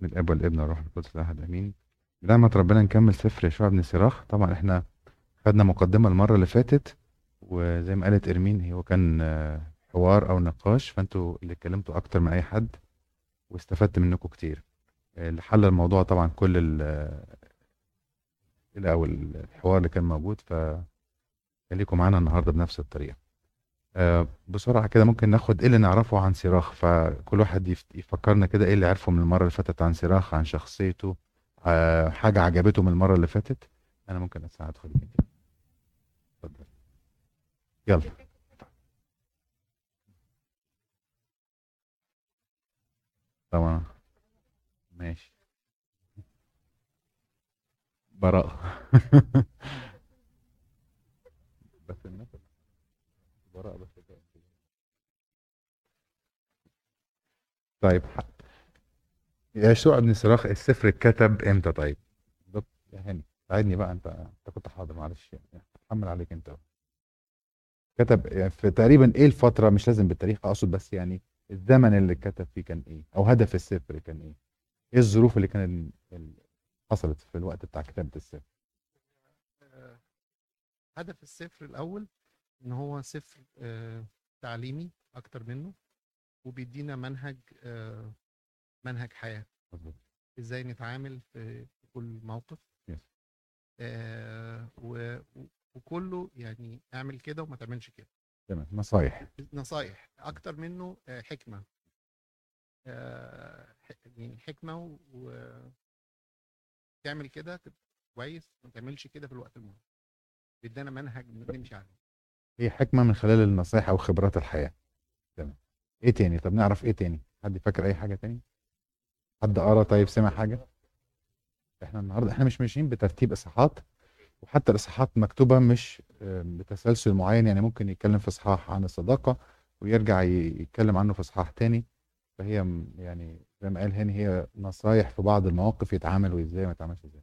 من الاب والابن والروح القدس الأحد آمين. بنعمة ربنا نكمل سفر يشوع بن سراخ. طبعا إحنا خدنا مقدمة المرة اللي فاتت وزي ما قالت إرمين هو كان آه، حوار أو نقاش فأنتوا اللي اتكلمتوا أكتر من أي حد واستفدت منكم كتير. آه، اللي حل الموضوع طبعا كل ال أو الحوار اللي كان موجود ف خليكم معانا النهارده بنفس الطريقة. آه، بسرعة كده ممكن ناخد إيه اللي نعرفه عن سراخ فكل واحد يف- يفكرنا كده إيه اللي عرفه من المرة اللي فاتت عن سراخ عن شخصيته آه، حاجة عجبته من المرة اللي فاتت. أنا ممكن أساعد خد اتفضل. يلا. طبعا ماشي. براءة بس الناس براءة بس كده. طيب ح- يشوع بن صراخ السفر اتكتب إمتى؟ طيب. دك- يا هاني ساعدني بقى انت أنت كنت حاضر معلش. اتحمل عليك أنت. كتب يعني في تقريبا إيه الفترة؟ مش لازم بالتاريخ أقصد بس يعني الزمن اللي كتب فيه كان إيه أو هدف السفر كان إيه. إيه الظروف اللي كانت حصلت في الوقت بتاع كتابة السفر؟ هدف السفر الأول إن هو سفر آه، تعليمي أكتر منه. وبيدينا منهج آه، منهج حياة. مظبوط. إزاي نتعامل في كل موقف. آه، و- و- وكله يعني اعمل كده وما تعملش كده. تمام. نصايح. نصايح. أكتر منه آه، حكمة. آه، ح- يعني حكمة وتعمل كده تبقى كويس ما تعملش كده في الوقت المهم بيدانا منهج نمشي عليه. هي حكمة من خلال النصايح أو خبرات الحياة. تمام. إيه تاني؟ طب نعرف إيه تاني؟ حد فاكر أي حاجة تاني؟ حد قرأ؟ طيب سمع حاجة؟ إحنا النهارده إحنا مش ماشيين بترتيب إصحاحات وحتى الإصحاحات مكتوبة مش آه، بتسلسل معين يعني ممكن يتكلم في إصحاح عن الصداقة ويرجع يتكلم عنه في إصحاح تاني. فهي يعني زي ما قال هاني هي نصايح في بعض المواقف يتعامل وإزاي ما يتعاملش إزاي.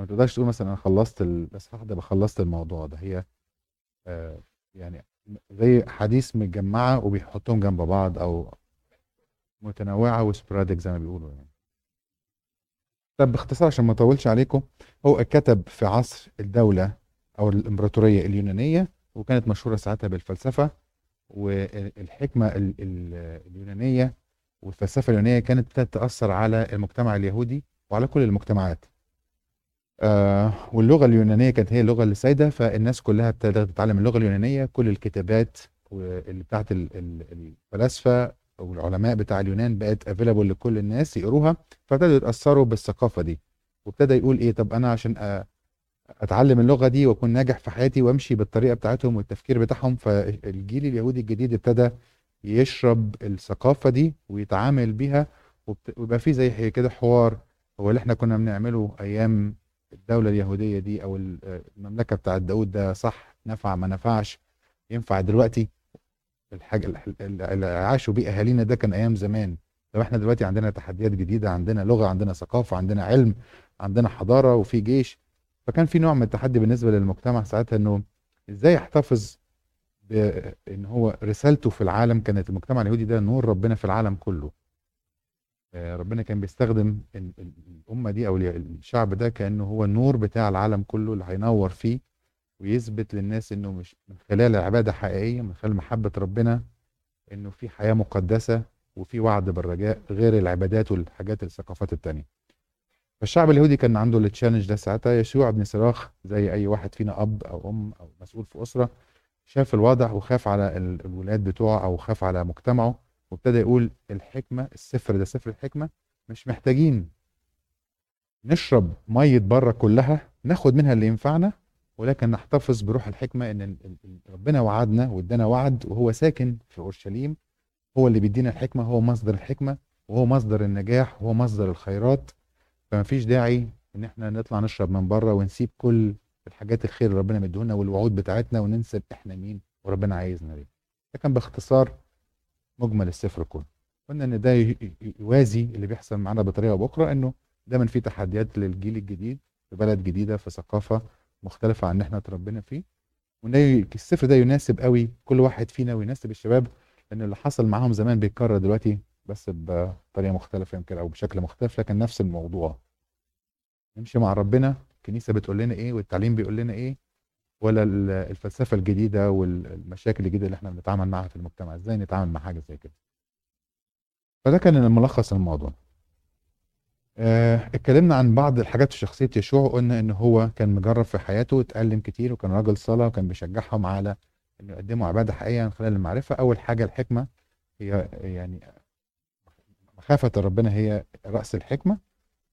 ما تقدرش تقول مثلا أنا خلصت الإصحاح ده خلصت الموضوع ده. هي آه، يعني زي حديث متجمعة وبيحطهم جنب بعض أو متنوعة وسبرادك زي ما بيقولوا يعني. طب باختصار عشان ما أطولش عليكم هو اتكتب في عصر الدولة أو الإمبراطورية اليونانية وكانت مشهورة ساعتها بالفلسفة والحكمة ال- ال- اليونانية. والفلسفة اليونانية كانت تأثر على المجتمع اليهودي وعلى كل المجتمعات. آه واللغة اليونانية كانت هي اللغة اللي سايدة فالناس كلها ابتدت تتعلم اللغة اليونانية. كل الكتابات اللي بتاعت ال- ال- الفلاسفة والعلماء بتاع اليونان بقت افيلابل لكل الناس يقروها فابتدوا يتأثروا بالثقافة دي. وابتدى يقول إيه طب أنا عشان أتعلم اللغة دي وأكون ناجح في حياتي وأمشي بالطريقة بتاعتهم والتفكير بتاعهم فالجيل اليهودي الجديد ابتدى يشرب الثقافة دي ويتعامل بيها ويبقى في زي كده حوار هو اللي إحنا كنا بنعمله أيام الدولة اليهودية دي أو ال- المملكة بتاعت داود ده صح؟ نفع ما نفعش؟ ينفع دلوقتي؟ الحاجة اللي عاشوا بيه أهالينا ده كان أيام زمان. طب إحنا دلوقتي عندنا تحديات جديدة عندنا لغة عندنا ثقافة عندنا علم عندنا حضارة وفي جيش فكان في نوع من التحدي بالنسبة للمجتمع ساعتها إنه إزاي يحتفظ بان هو رسالته في العالم كانت المجتمع اليهودي ده نور ربنا في العالم كله. ربنا كان بيستخدم ال- ال- الأمة دي أو ال- الشعب ده كأنه هو النور بتاع العالم كله اللي هينور فيه ويثبت للناس إنه مش من خلال عبادة حقيقية من خلال محبة ربنا إنه في حياة مقدسة وفي وعد بالرجاء غير العبادات والحاجات الثقافات التانية. فالشعب اليهودي كان عنده التشالنج ده ساعتها. يشوع بن صراخ زي أي واحد فينا أب أو أم أو مسؤول في أسرة شاف الوضع وخاف على ال- الولاد بتوعه أو خاف على مجتمعه. وابتدى يقول الحكمة السفر ده سفر الحكمة مش محتاجين نشرب مية بره كلها ناخد منها اللي ينفعنا ولكن نحتفظ بروح الحكمة إن ربنا وعدنا وادانا وعد وهو ساكن في أورشليم هو اللي بيدينا الحكمة هو مصدر الحكمة وهو مصدر النجاح وهو مصدر الخيرات. فما فيش داعي إن إحنا نطلع نشرب من بره ونسيب كل الحاجات الخير اللي ربنا مديهولنا والوعود بتاعتنا وننسى إحنا مين وربنا عايزنا ليه ده كان باختصار مجمل السفر كله. قلنا إن ده يوازي اللي بيحصل معانا بطريقة أو بأخرى إنه دايما في تحديات للجيل الجديد في بلد جديدة في ثقافة مختلفة عن إحنا اتربينا فيه. وإن السفر ده يناسب قوي كل واحد فينا ويناسب الشباب لأن اللي حصل معاهم زمان بيتكرر دلوقتي بس بطريقة مختلفة يمكن أو بشكل مختلف لكن نفس الموضوع. نمشي مع ربنا الكنيسه بتقول لنا إيه والتعليم بيقول لنا إيه ولا ال- الفلسفة الجديدة والمشاكل الجديدة اللي إحنا بنتعامل معاها في المجتمع. إزاي نتعامل مع حاجة زي كده؟ فده كان الملخص الموضوع آه، اتكلمنا عن بعض الحاجات في شخصية يشوع وقلنا إن هو كان مجرب في حياته واتعلم كتير وكان راجل صلاة وكان بيشجعهم على إنه يقدموا عبادة حقيقية من خلال المعرفة. أول حاجة الحكمة هي يعني مخافة ربنا هي رأس الحكمة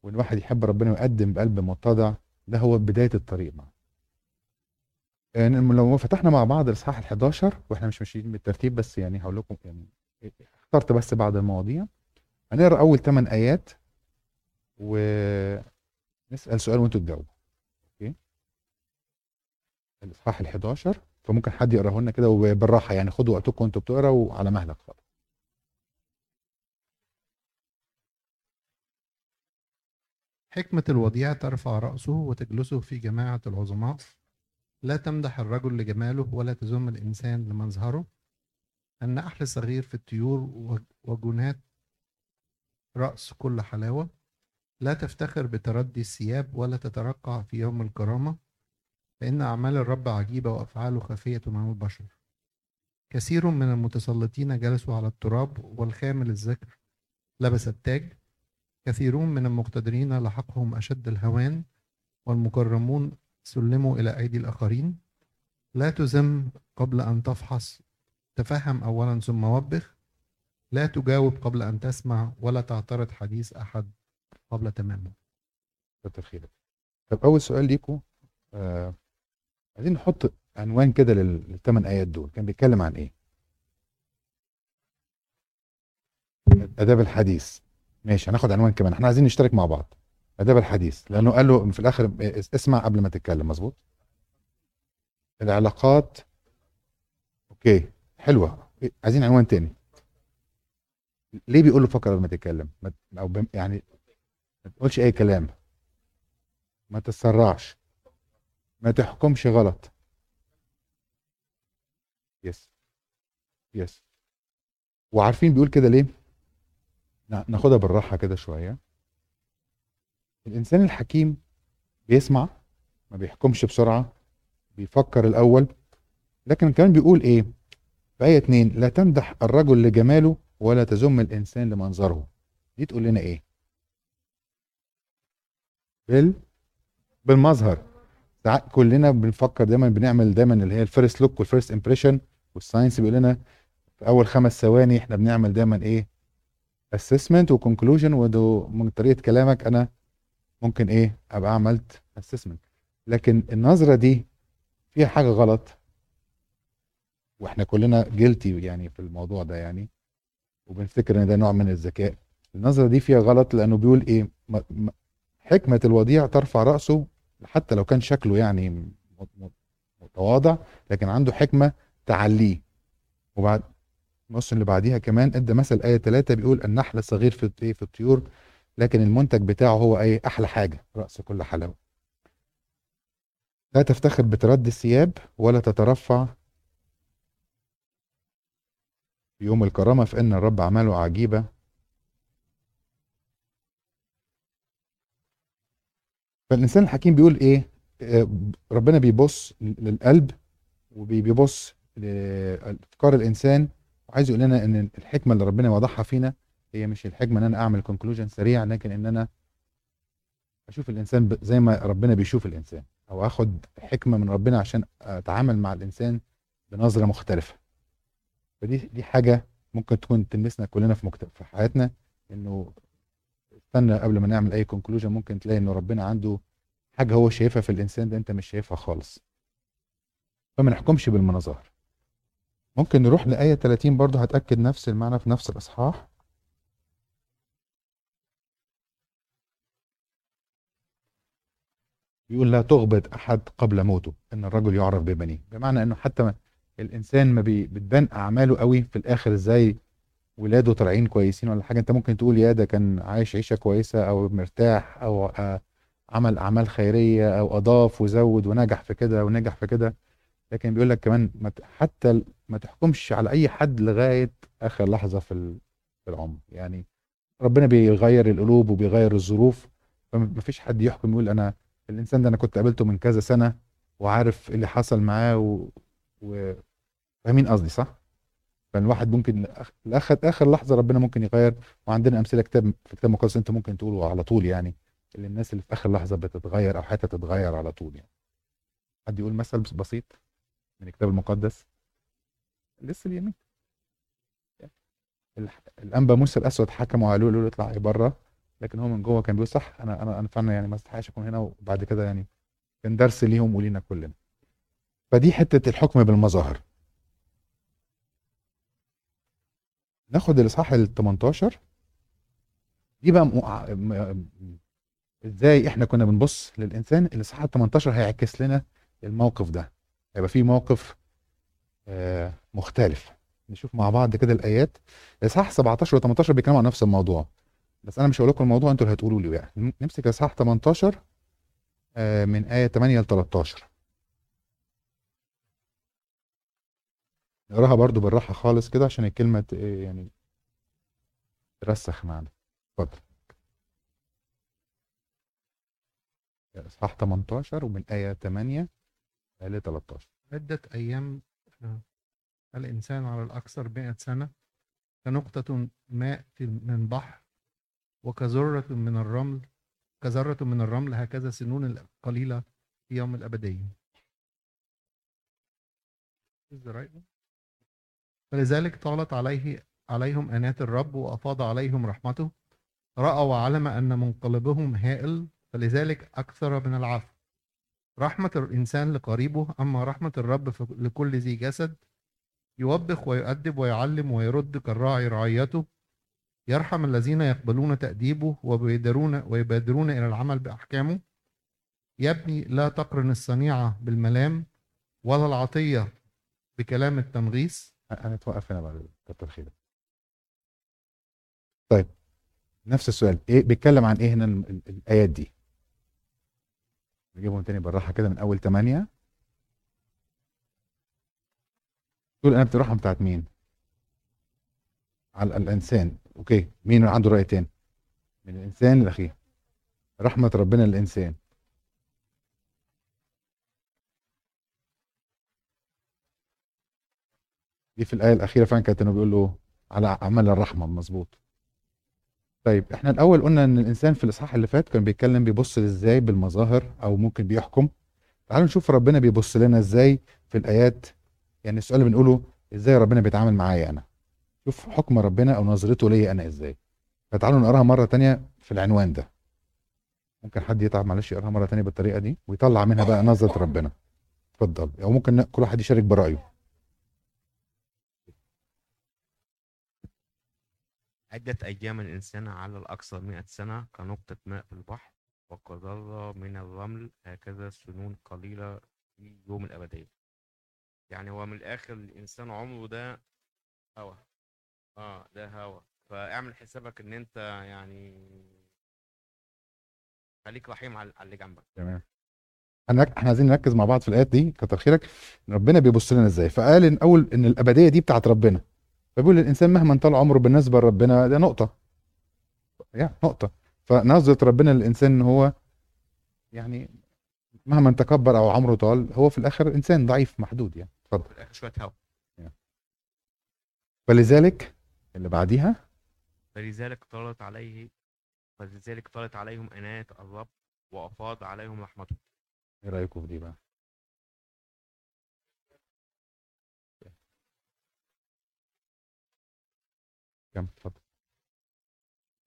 وإن الواحد يحب ربنا ويقدم بقلب متضع ده هو بداية الطريق معه. يعني لو فتحنا مع بعض الإصحاح ال 11 وإحنا مش ماشيين بالترتيب بس يعني هقول لكم يعني اخترت بس بعض المواضيع. هنقرأ أول 8 آيات ونسأل سؤال وأنتوا تجاوبوا. أوكي؟ الإصحاح ال 11 فممكن حد يقرأه لنا كده وبالراحة يعني خدوا وقتكم وأنتوا بتقروا وعلى مهلك خالص. حكمة الوديع ترفع رأسه وتجلسه في جماعة العظماء. لا تمدح الرجل لجماله ولا تذم الإنسان لمظهره. أحلى صغير في الطيور وجنات رأس كل حلاوة. لا تفتخر بتردي الثياب ولا تترقع في يوم الكرامة. فإن أعمال الرب عجيبة وأفعاله خفية عن البشر. كثير من المتسلطين جلسوا على التراب والخامل الذكر لبس التاج. كثيرون من المقتدرين لحقهم أشد الهوان. والمكرمون سلموا إلى أيدي الآخرين. لا تذم قبل أن تفحص. تفهم أولا ثم وبخ. لا تجاوب قبل أن تسمع ولا تعترض حديث أحد قبل تمامه. كتر خيرك طب أول سؤال ليكم آه عايزين نحط عنوان كده لل- للثمان آيات دول. كان بيتكلم عن إيه؟ آداب الحديث. ماشي هناخد عنوان كمان. إحنا عايزين نشترك مع بعض. أداب الحديث لأنه قال له في الآخر اس- اسمع قبل ما تتكلم مظبوط؟ العلاقات okay حلوة. عايزين عنوان تاني. ليه بيقول له فكر قبل ما تتكلم؟ أو يعني ما تقولش أي كلام. ما تتسرعش ما تحكمش غلط. yes yes وعارفين بيقول كده ليه؟ نا- ناخدها بالراحة كده شوية. الإنسان الحكيم بيسمع ما بيحكمش بسرعة بيفكر الأول لكن كمان بيقول إيه؟ في آية اتنين لا تمدح الرجل لجماله ولا تذم الإنسان لمنظره. دي تقول لنا إيه؟ بال بالمظهر. ساعات كلنا بنفكر دايما بنعمل دايما اللي هي ال first look وال first impression وال science بيقول لنا في أول خمس ثواني إحنا بنعمل دايما إيه؟ assessment و conclusion وده من طريقة كلامك أنا ممكن إيه أبقى عملت assessment لكن النظرة دي فيها حاجة غلط. وإحنا كلنا guilty يعني في الموضوع ده يعني. وبنفتكر إن ده نوع من الذكاء. النظرة دي فيها غلط لأنه بيقول إيه حكمة الوديع ترفع رأسه حتى لو كان شكله يعني متواضع لكن عنده حكمة تعليه. وبعد النص اللي بعديها كمان إدى مثل آية 3 بيقول النحل صغير في في الطيور لكن المنتج بتاعه هو إيه أحلى حاجة رأس كل حلاوة. لا تفتخر بتردي الثياب ولا تترفع يوم الكرامة فان الرب اعماله عجيبة. فالإنسان الحكيم بيقول إيه؟ آه، ربنا بيبص للقلب وبيبص لأفكار الإنسان وعايز يقول لنا إن الحكمة اللي ربنا وضعها فينا هي مش الحكمة إن أنا أعمل كونكلوجن سريع لكن إن أنا أشوف الإنسان زي ما ربنا بيشوف الإنسان أو آخد حكمة من ربنا عشان أتعامل مع الإنسان بنظرة مختلفة. فدي دي حاجة ممكن تكون تلمسنا كلنا في مكت... في حياتنا إنه استنى قبل ما نعمل أي كونكلوجن ممكن تلاقي إنه ربنا عنده حاجة هو شايفها في الإنسان ده أنت مش شايفها خالص. فما نحكمش بالمناظر. ممكن نروح لآية 30 برضه هتأكد نفس المعنى في نفس الإصحاح. بيقول لا تغبط أحد قبل موته إن الرجل يعرف ببنيه. بمعنى إنه حتى ما الإنسان ما بتبان أعماله قوي في الآخر إزاي ولاده طالعين كويسين ولا حاجة. أنت ممكن تقول يا ده كان عايش عيشة كويسة أو مرتاح أو آه، عمل أعمال خيرية أو أضاف وزود ونجح في كده ونجح في كده. لكن بيقول لك كمان حتى ما تحكمش على أي حد لغاية آخر لحظة في ال... في العمر. يعني ربنا بيغير القلوب وبيغير الظروف فمفيش حد يحكم يقول أنا الإنسان ده أنا كنت قابلته من كذا سنة وعارف إيه اللي حصل معاه و... و... فاهمين قصدي صح؟ فالواحد ممكن لاخر آخر لحظة ربنا ممكن يغير وعندنا أمثلة كتاب في كتاب مقدس انت ممكن تقوله على طول يعني اللي الناس اللي في آخر لحظة بتتغير أو حياتها تتغير على طول يعني. حد يقول مثل بس- بسيط من الكتاب المقدس؟ لسه اليمين. الأنبا موسى الأسود حكموا عليه له اطلع بره. لكن هو من جوه كان بيقول صح أنا أنا أنا فعلا يعني ما استحقش أكون هنا وبعد كده يعني كان درس ليهم ولينا كلنا. فدي حتة الحكم بالمظاهر. ناخد الإصحاح ال 18 دي بقى م- إزاي إحنا كنا بنبص للإنسان؟ الإصحاح ال 18 هيعكس لنا الموقف ده. هيبقى فيه موقف آه، مختلف. نشوف مع بعض كده الآيات. الاصحاح 17 و 18 بيتكلموا عن نفس الموضوع. بس أنا مش هقول لكم الموضوع أنتوا اللي هتقولوا لي يعني نمسك الاصحاح 18 آه، من آية 8 ل 13 نقراها برضو بالراحة خالص كده عشان الكلمة إيه يعني ترسخ معانا. اتفضل. اصحاح 18 ومن آية 8 ل 13 عدة أيام آه، الإنسان على الأكثر مئة سنة كنقطة ماء من بحر وكذرة من الرمل كذرة من الرمل هكذا سنون القليلة في يوم الأبدية? فلذلك طالت عليه عليهم أنات الرب وأفاض عليهم رحمته. رأوا وعلم أن منقلبهم هائل فلذلك أكثر من العفو. رحمة الإنسان لقريبه أما رحمة الرب لكل ذي جسد يوبخ ويؤدب ويعلم ويرد كالراعي رعيته. يرحم الذين يقبلون تأديبه ويبادرون ويبادرون إلى العمل بأحكامه. يبني لا تقرن الصنيعة بالملام ولا العطية بكلام التنغيص هنتوقف هنا بعد كتر خيرك طيب نفس السؤال. إيه بيتكلم عن إيه هنا ال- ال- الآيات دي؟ نجيبهم تاني بالراحة كده من أول 8 تقول أنا الرحمه بتاعت مين؟ على الإنسان. أوكي. مين عنده رأي تاني؟ من الإنسان لاخيه رحمة ربنا للإنسان. دي في الآية الأخيرة فعلا كانت بيقول له على عمل الرحمة مظبوط. طيب إحنا الأول قلنا إن الإنسان في الإصحاح اللي فات كان بيتكلم بيبص إزاي بالمظاهر أو ممكن بيحكم. تعالوا نشوف ربنا بيبص لنا إزاي في الآيات. يعني السؤال اللي بنقوله إزاي ربنا بيتعامل معايا أنا؟ شوف حكم ربنا أو نظرته ليا أنا إزاي. فتعالوا نقراها مرة تانية في العنوان ده. ممكن حد يتعب معلش يقراها مرة تانية بالطريقة دي ويطلع منها بقى نظرة ربنا. اتفضل. أو ممكن كل واحد يشارك برأيه. عدة أيام الإنسان على الأكثر مئة سنة كنقطة ماء في البحر وكذرة من الرمل هكذا سنون قليلة في يوم الأبدية. يعني هو من الآخر الإنسان عمره ده هوا. آه ده هوا. فاعمل حسابك إن أنت يعني خليك رحيم على على اللي جنبك. تمام. إحنا عايزين نركز مع بعض في الآيات دي كتر خيرك. ربنا بيبص لنا إزاي؟ فقال إن أول إن الأبدية دي بتاعت ربنا. فبيقول الانسان مهما طال عمره بالنسبة لربنا ده نقطة. يعني نقطة. فنظرة ربنا للإنسان إن هو يعني مهما تكبر أو عمره طال هو في الآخر إنسان ضعيف محدود يعني. اتفضل. في الآخر شوية هوا. فلذلك اللي بعديها؟ فلذلك طالت عليه فلذلك طالت عليهم أنات الرب وأفاض عليهم رحمته. إيه رأيكم في دي بقى؟ كم؟ اتفضل.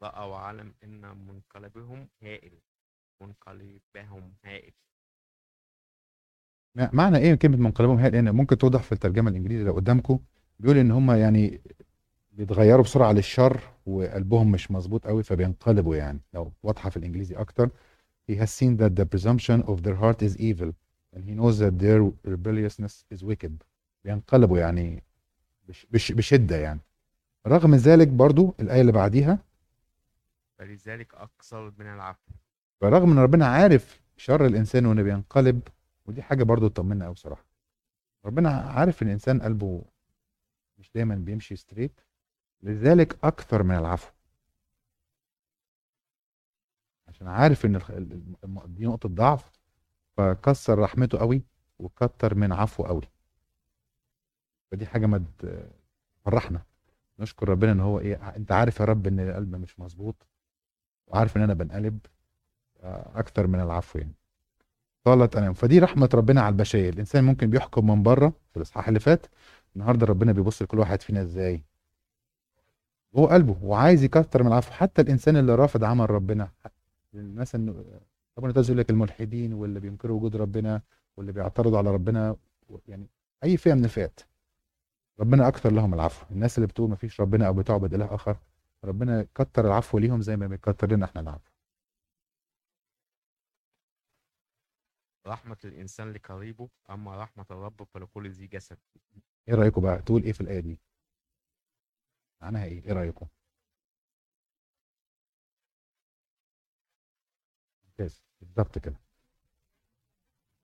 رأى وعلم إن منقلبهم هائل. منقلبهم هائل. مع- معنى إيه كلمة منقلبهم هي لأن ممكن توضح في الترجمة الانجليزي لو قدامكم. بيقول إن هم يعني بيتغيروا بسرعة للشر وقلبهم مش مظبوط قوي فبينقلبوا يعني. لو واضحة في الإنجليزي أكتر. He has seen that the presumption of their heart is evil and he knows that their rebelliousness is wicked. بينقلبوا يعني بش بش بشدة يعني. رغم ذلك برضو الآية اللي بعديها فلذلك أكثر من العفو فرغم إن ربنا عارف شر الإنسان وإنه بينقلب ودي حاجة برضو تطمنا قوي بصراحة. ربنا عارف إن الإنسان قلبه مش دايما بيمشي ستريت لذلك أكثر من العفو عشان عارف الم- دي نقطة ضعف فكسر رحمته قوي وكتر من عفوه قوي. فدي حاجة ما تفرحنا نشكر ربنا إن هو إيه أنت عارف يا رب إن القلب مش مظبوط وعارف إن أنا بنقلب أكتر من العفو يعني. طالت انام فدي رحمة ربنا على البشرية. الإنسان ممكن بيحكم من بره في الإصحاح اللي فات. النهارده ربنا بيبص لكل واحد فينا إزاي. هو قلبه وعايز يكتر من العفو. حتى الإنسان اللي رافض عمل ربنا مثلا ربنا تقول لك الملحدين واللي بينكروا وجود ربنا واللي بيعترضوا على ربنا يعني أي فئة من الفئات ربنا أكثر لهم العفو. الناس اللي بتقول ما فيش ربنا أو بتعبد إله آخر ربنا كتر العفو ليهم زي ما بيكتر لنا إحنا العفو. رحمة الإنسان لقريبه أما رحمة الرب فلكل ذي جسد. إيه رايكم بقى؟ تقول إيه في الآية دي؟ معناها إيه؟ إيه رأيكم؟ ممتاز. بالظبط كده.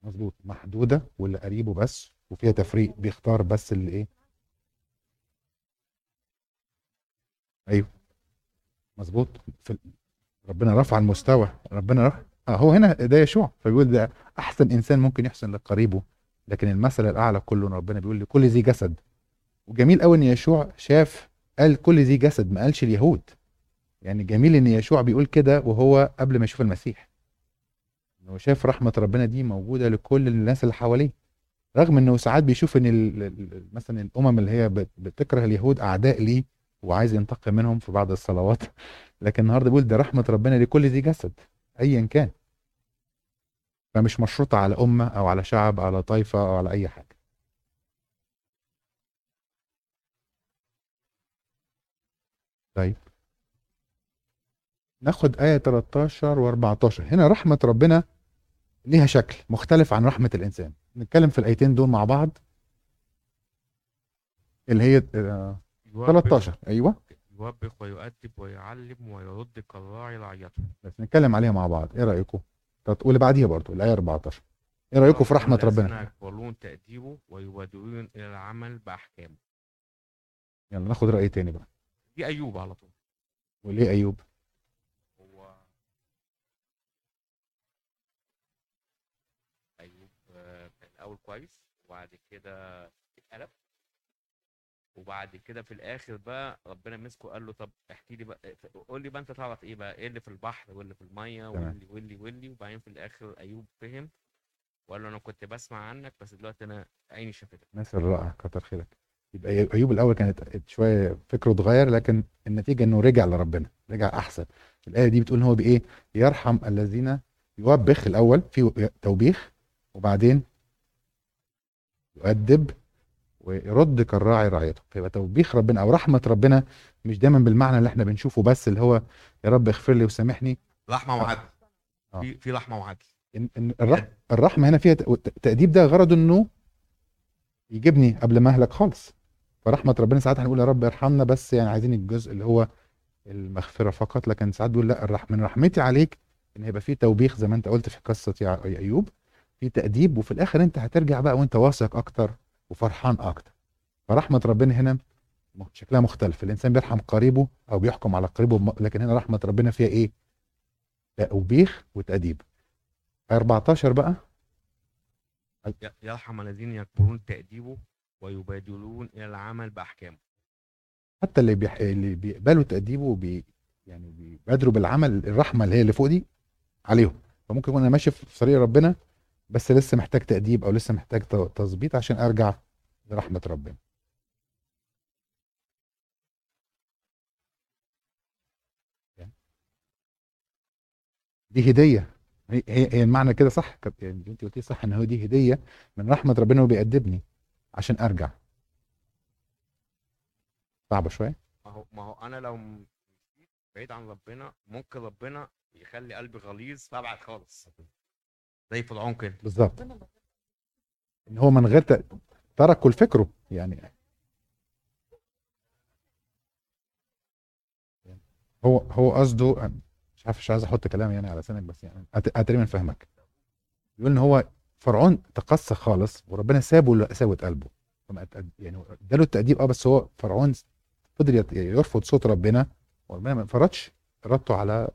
مظبوط. محدودة واللي قريبه بس وفيها تفريق بيختار بس اللي إيه؟ أيوه. مظبوط. في ربنا رفع المستوى. ربنا رفع آه هو هنا ده يشوع. فبيقول ده أحسن إنسان ممكن يحسن لقريبه. لكن المثل الأعلى كله ربنا بيقول لكل ذي جسد. وجميل قوي إن يشوع شاف قال كل ذي جسد ما قالش اليهود. يعني جميل إن يشوع بيقول كده وهو قبل ما يشوف المسيح. هو شاف رحمة ربنا دي موجودة لكل الناس اللي حواليه. رغم إنه ساعات بيشوف إن مثلا الأمم اللي هي بت- بتكره اليهود أعداء ليه وعايز ينتقم منهم في بعض الصلوات. لكن النهارده بيقول ده رحمة ربنا لكل ذي جسد ايا كان. فمش مشروطة على أمة أو على شعب أو على طائفة أو على أي حاجة. طيب. ناخد آية 13 و14 هنا رحمة ربنا ليها شكل مختلف عن رحمة الإنسان. نتكلم في الآيتين دول مع بعض. اللي هي آه، يوبخ. 13 أيوة. يوبخ ويؤدب ويعلم ويرد كالراعي رعيته بس نتكلم عليها مع بعض. إيه رأيكم؟ طب واللي بعديها برضو الآية 14 إيه رأيكم في رحمة الذين ربنا؟ يقبلون تأديبه ويبادرون إلى العمل بأحكامه. يلا ناخد رأي تاني بقى. دي أيوب على طول. وليه أيوب؟ هو أيوب آه، كان الأول كويس وبعد كده اتقلب. وبعد كده في الآخر بقى ربنا مسكه قال له طب احكي لي بقى قول لي بقى أنت تعرف إيه بقى؟ إيه اللي في البحر واللي في تمام. واللي واللي واللي؟ وبعدين في الآخر أيوب فهم وقال له أنا كنت بسمع عنك بس دلوقتي أنا عيني شافتك. مثل رائع كتر خيرك. يبقى أيوب الأول كانت شوية فكره اتغير لكن النتيجة إنه رجع لربنا رجع أحسن. الآية دي بتقول إن هو بإيه؟ يرحم الذين يوبخ الأول في توبيخ وبعدين يؤدب ويرد كالراعي رعيته. فيبقى توبيخ ربنا أو رحمة ربنا مش دايما بالمعنى اللي إحنا بنشوفه بس اللي هو يا رب اغفر لي وسامحني. رحمة وعدل آه. في في رحمة وعدل الرح الرحمة هنا فيها ت- التأديب ده غرضه إنه يجيبني قبل ما أهلك خالص. فرحمة ربنا ساعات هنقول يا رب ارحمنا بس يعني عايزين الجزء اللي هو المغفرة فقط. لكن ساعات بيقول لا الرح من رحمتي عليك إن هيبقى في توبيخ زي ما أنت قلت في قصة يا أيوب في تأديب وفي الآخر أنت هترجع بقى وأنت واثق أكتر وفرحان أكتر. فرحمة ربنا هنا شكلها مختلف. الإنسان بيرحم قريبه أو بيحكم على قريبه لكن هنا رحمة ربنا فيها إيه؟ توبيخ وتأديب. 14 بقى. يرحم الذين يكبرون تأديبه. ويبادلون إلى العمل بأحكامه. حتى اللي بيح... اللي بيقبلوا تأديبه وبي... يعني بيبادروا بالعمل الرحمة اللي هي اللي فوق دي عليهم. فممكن يكون أنا ماشي في طريق ربنا بس لسه محتاج تأديب أو لسه محتاج تظبيط عشان أرجع لرحمة ربنا. دي هدية. هي هي المعنى كده صح؟ يعني انت قلتي صح إن هو دي هدية من رحمة ربنا وبيأدبني. عشان أرجع. صعبة شوية؟ ما هو ما هو أنا لو بعيد عن ربنا ممكن ربنا يخلي قلبي غليظ فأبعد خالص. زي فرعون كده. بالظبط. إن هو من غير ت- ترك كل فكره يعني. هو هو قصده مش عارف مش عايز أحط كلام يعني على لسانك بس يعني تقريبا فاهمك بيقول إن هو فرعون تقصى خالص وربنا سابه لقساوه قلبه. فما يعني اداله التأديب آه بس هو فرعون فضل يرفض صوت ربنا وربنا ما فرضش ارادته على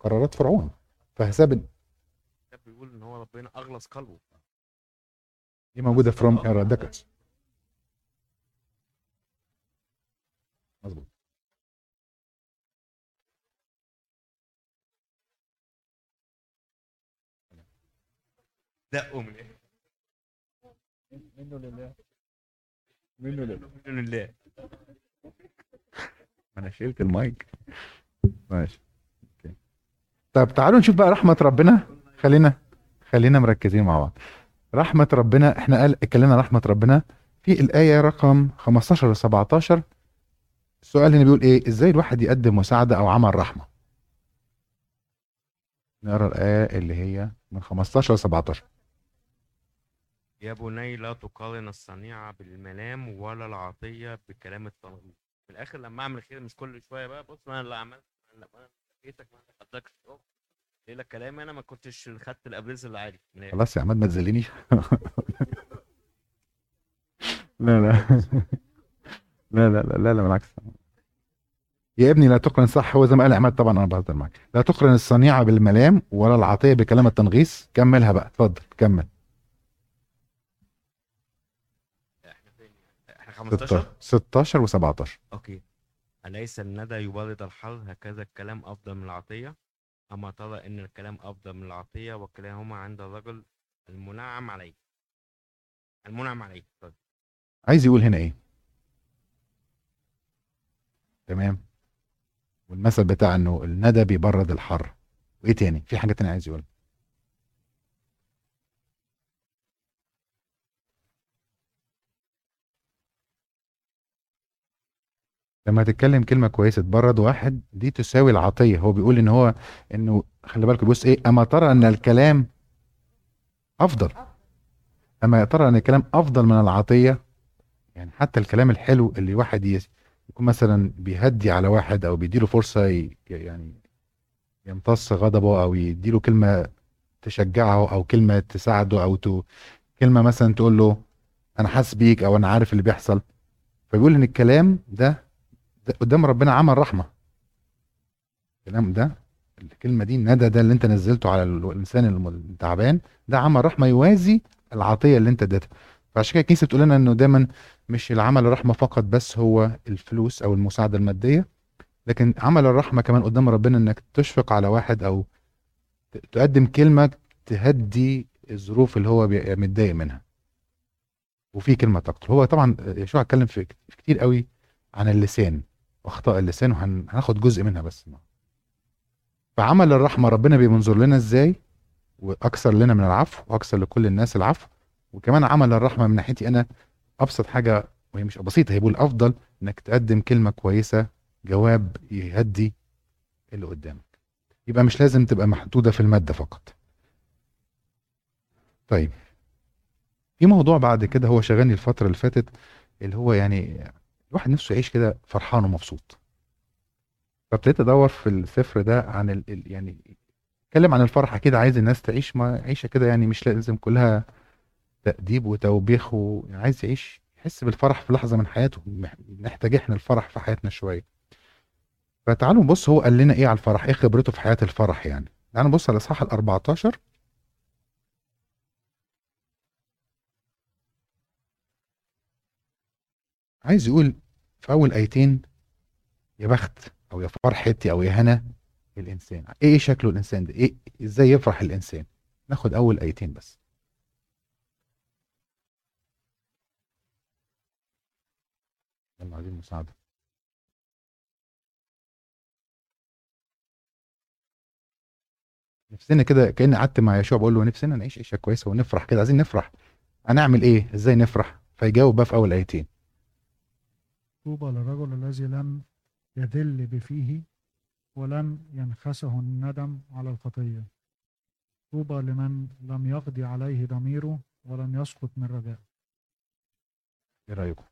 قرارات فرعون. فحساب بيقول إن هو ربنا أغلظ قلبه. دي موجودة في روم دقوا من إيه منه لله. منه لله. من الله أنا شلت المايك. ماشي. أوكي. طب تعالوا نشوف بقى رحمة ربنا. خلينا خلينا مركزين مع بعض. رحمة ربنا إحنا قال اتكلمنا رحمة ربنا في الآية رقم 15 و 17 السؤال هنا بيقول إيه؟ إزاي الواحد يقدم مساعدة أو عمل رحمة؟ نقرأ الآية اللي هي من 15 ل 17 يا بني لا تقارن الصنيعة بالملام ولا العطية بكلام التنغيص في الآخر لما أعمل خير مش كل شوية بقى بص أنا اللي عملت ما أنا لقيتك ما أنا خدتك إيه لك كلام أنا ما كنتش خدت الابريز اللي عادي. الآخر. خلاص يا عماد ما تذلنيش لا لا. لا لا لا لا, لا بالعكس. يا ابني لا تقرن صح هو زي ما قال عماد طبعا أنا بهزر معاك. لا تقرن الصنيعة بالملام ولا العطية بكلام التنغيص. كملها بقى اتفضل كمل إحنا فين يعني؟ إحنا 15 16 و17 أوكي. أليس الندى يبرد الحر هكذا الكلام أفضل من العطية؟ أما ترى أن الكلام أفضل من العطية وكلاهما عند الرجل المنعم عليه. المنعم عليه. طيب. عايز يقول هنا إيه؟ تمام. والمثل بتاع إنه الندى بيبرد الحر. وإيه تاني؟ في حاجة تانية عايز يقولها. لما تتكلم كلمة كويسة تبرد واحد دي تساوي العطية. هو بيقول إن هو إنه خلي بالك بص إيه أما ترى أن الكلام أفضل. أما ترى أن الكلام أفضل من العطية يعني حتى الكلام الحلو اللي واحد يكون مثلا بيهدي على واحد أو بيديله فرصة يعني يمتص غضبه أو يديله كلمة تشجعه أو كلمة تساعده أو ت... كلمة مثلا تقول له أنا حاسس بيك أو أنا عارف اللي بيحصل. فبيقول إن الكلام ده قدام ربنا عمل رحمة. الكلام ده الكلمة دي الندى ده اللي انت نزلته على ال- الإنسان التعبان ده عمل رحمة يوازي العطية اللي انت اديتها. فعشان كده الكنيسة بتقول لنا إنه دايما مش العمل الرحمه فقط بس هو الفلوس أو المساعدة المادية لكن عمل الرحمة كمان قدام ربنا إنك تشفق على واحد أو تقدم كلمة تهدي الظروف اللي هو متضايق منها. وفي كلمة تقتل هو طبعا يشوع اتكلم في كتير قوي عن اللسان. واخطاء اللسان وهناخد جزء منها بس. فعمل الرحمة ربنا بينظر لنا إزاي؟ وأكثر لنا من العفو وأكثر لكل الناس العفو. وكمان عمل الرحمة من ناحيتي أنا أبسط حاجة وهي مش بسيطة هي بيقول أفضل إنك تقدم كلمة كويسة جواب يهدي اللي قدامك. يبقى مش لازم تبقى محدودة في المادة فقط. طيب. في موضوع بعد كده هو شغلني الفترة اللي فاتت اللي هو يعني الواحد نفسه يعيش كده فرحان ومبسوط. فابتديت أدور في السفر ده عن ال... يعني أتكلم عن الفرح كده عايز الناس تعيش ما عيشة كده يعني مش لازم كلها تأديب وتوبيخ. يعني عايز يعيش يحس بالفرح في لحظة من حياته. نحتاج إحنا الفرح في حياتنا شوية. فتعالوا نبص هو قال لنا إيه على الفرح؟ إيه خبرته في حياة الفرح يعني؟ تعالوا نبص على الاصحاح ال 14 عايز يقول في أول آيتين يا بخت أو يا فرحتي أو يا هنا الإنسان. إيه شكله الإنسان ده؟ إيه إزاي يفرح الإنسان؟ ناخد أول آيتين بس. يلا عايزين مساعدة. نفسنا كده كأني قعدت مع يشوع بقول له نفسنا نعيش عيشة كويسة ونفرح كده. عايزين نفرح. هنعمل إيه؟ إزاي نفرح؟ فيجاوب بقى في أول آيتين. طوبى للرجل الذي لم يذل بفيه ولم ينخسه الندم على الخطية. طوبى لمن لم يقضي عليه ضميره ولم يسقط من رجاء. إيه رأيكم؟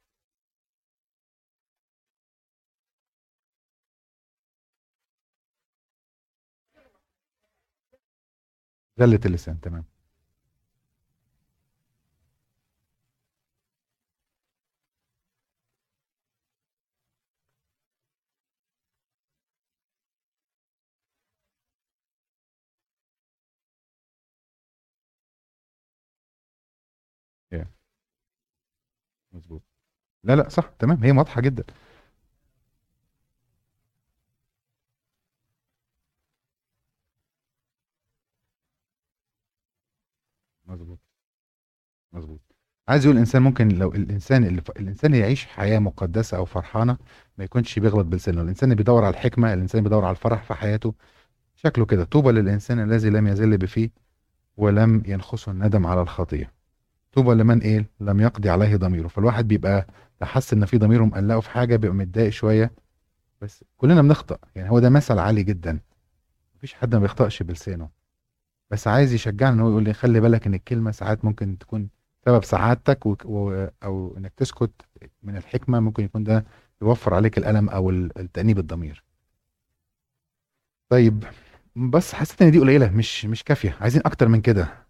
زلة اللسان تمام. مظبوط. لا لا صح تمام. هي واضحة جدا. مظبوط. مظبوط. عايز يقول الإنسان ممكن لو الإنسان اللي ف... الإنسان يعيش حياة مقدسة أو فرحانة ما يكونش بيغلط بلسانه. الإنسان اللي بيدور على الحكمة الإنسان بيدور على الفرح في حياته شكله كده. طوبى للإنسان الذي لم يزل بفيه ولم ينخسه الندم على الخطيه طوبى لمن إيه لم يقضي عليه ضميره. فالواحد بيبقى حس إن في ضميره مقلقه في حاجة بيبقى متضايق شوية. بس كلنا بنخطأ. يعني هو ده مثل عالي جدا. مفيش حد ما بيخطأش بلسانه. بس عايز يشجعنا إن هو يقول لي خلي بالك إن الكلمة ساعات ممكن تكون سبب سعادتك و... و... أو إنك تسكت من الحكمة. ممكن يكون ده يوفر عليك الألم أو التأنيب الضمير. طيب بس حسيت إن دي قليلة مش مش كافية. عايزين أكتر من كده.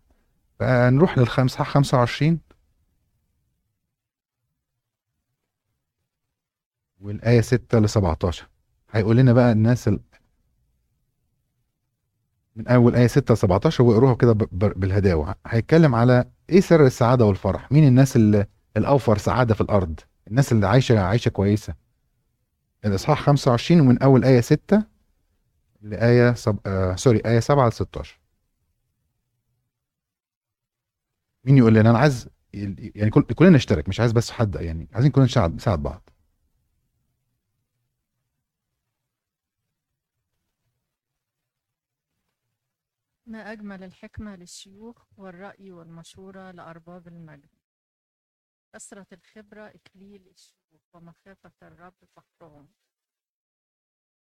فنروح للخمس 25 والآية 6 ل 17 هيقول لنا بقى الناس ال... من أول آية 6 ل 17 واقروها كده. بالهداوة. هيتكلم على إيه سر السعادة والفرح؟ مين الناس اللي الأوفر سعادة في الأرض؟ الناس اللي عايشة عايشة كويسة. الإصحاح 25 ومن أول آية 6 لآية سب... آه... سوري آية 7 ل 16 مين يقول لنا أنا عايز يعني كل... كلنا نشترك مش عايز بس حد يعني عايزين كلنا نساعد نساعد بعض. ما أجمل الحكمة للشيوخ والرأي والمشورة لأرباب المجد. كثرة الخبرة إكليل الشيوخ ومخافة الرب فخرهم.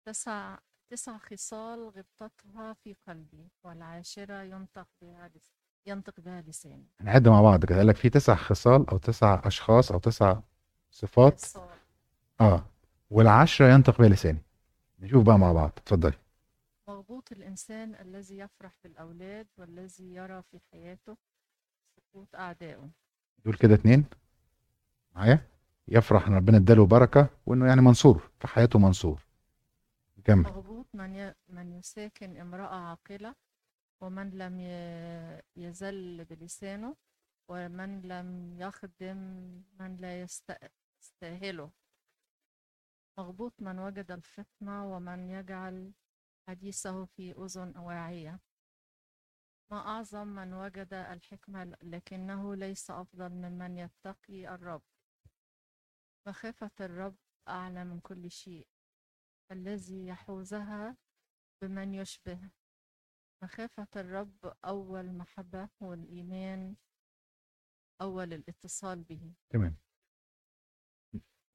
تسع تسع خصال غبطتها في قلبي والعاشرة ينطق بها لس... ينطق بها لساني. هنعد مع بعض كده قال لك في تسع خصال أو تسع أشخاص أو تسع صفات. آه والعشرة ينطق بها لساني. نشوف بقى مع بعض. اتفضلي. مغبوط الإنسان الذي يفرح بالأولاد والذي يرى في حياته سقوط أعدائه دول كده اتنين؟ معايا؟ يفرح إن ربنا اداله بركة وإنه يعني منصور في حياته منصور. كمل. مغبوط من ي... من يساكن امرأة عاقلة ومن لم. يزل بلسانه ومن لم يخدم من لا يست... يستأهله. مغبوط من وجد الفطنة ومن يجعل حديثه في أذن واعية. ما أعظم من وجد الحكمة لكنه ليس أفضل ممن يتقي الرب. مخافة الرب أعلى من كل شيء. الذي يحوزها بمن يشبه مخافة الرب أول محبة والإيمان أول الاتصال به. تمام.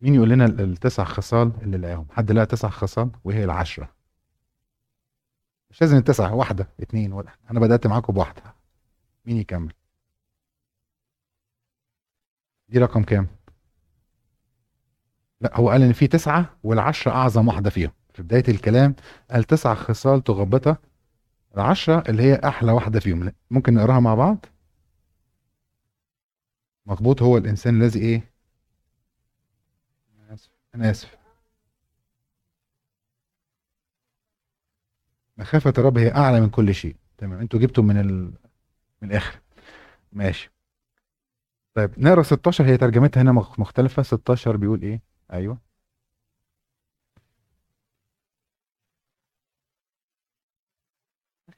مين يقول لنا ال- التسع خصال اللي لقاهم؟ حد لقى تسع خصال وهي العشرة. مش لازم التسعة واحدة اتنين ولا أنا بدأت معاكم بواحدة. مين يكمل؟ دي رقم كام؟ لا هو قال إن في تسعة والعشرة أعظم واحدة فيهم. في بداية الكلام قال تسع خصال تغبطها العشرة اللي هي أحلى واحدة فيهم. ممكن نقراها مع بعض؟ مظبوط هو الإنسان الذي إيه؟ أنا آسف. أنا آسف. مخافة الرب هي أعلى من كل شيء. تمام أنتوا جبتوا من ال... من الآخر. ماشي. طيب نقرأ 16 هي ترجمتها هنا مخ- مختلفة. 16 بيقول إيه؟ أيوه.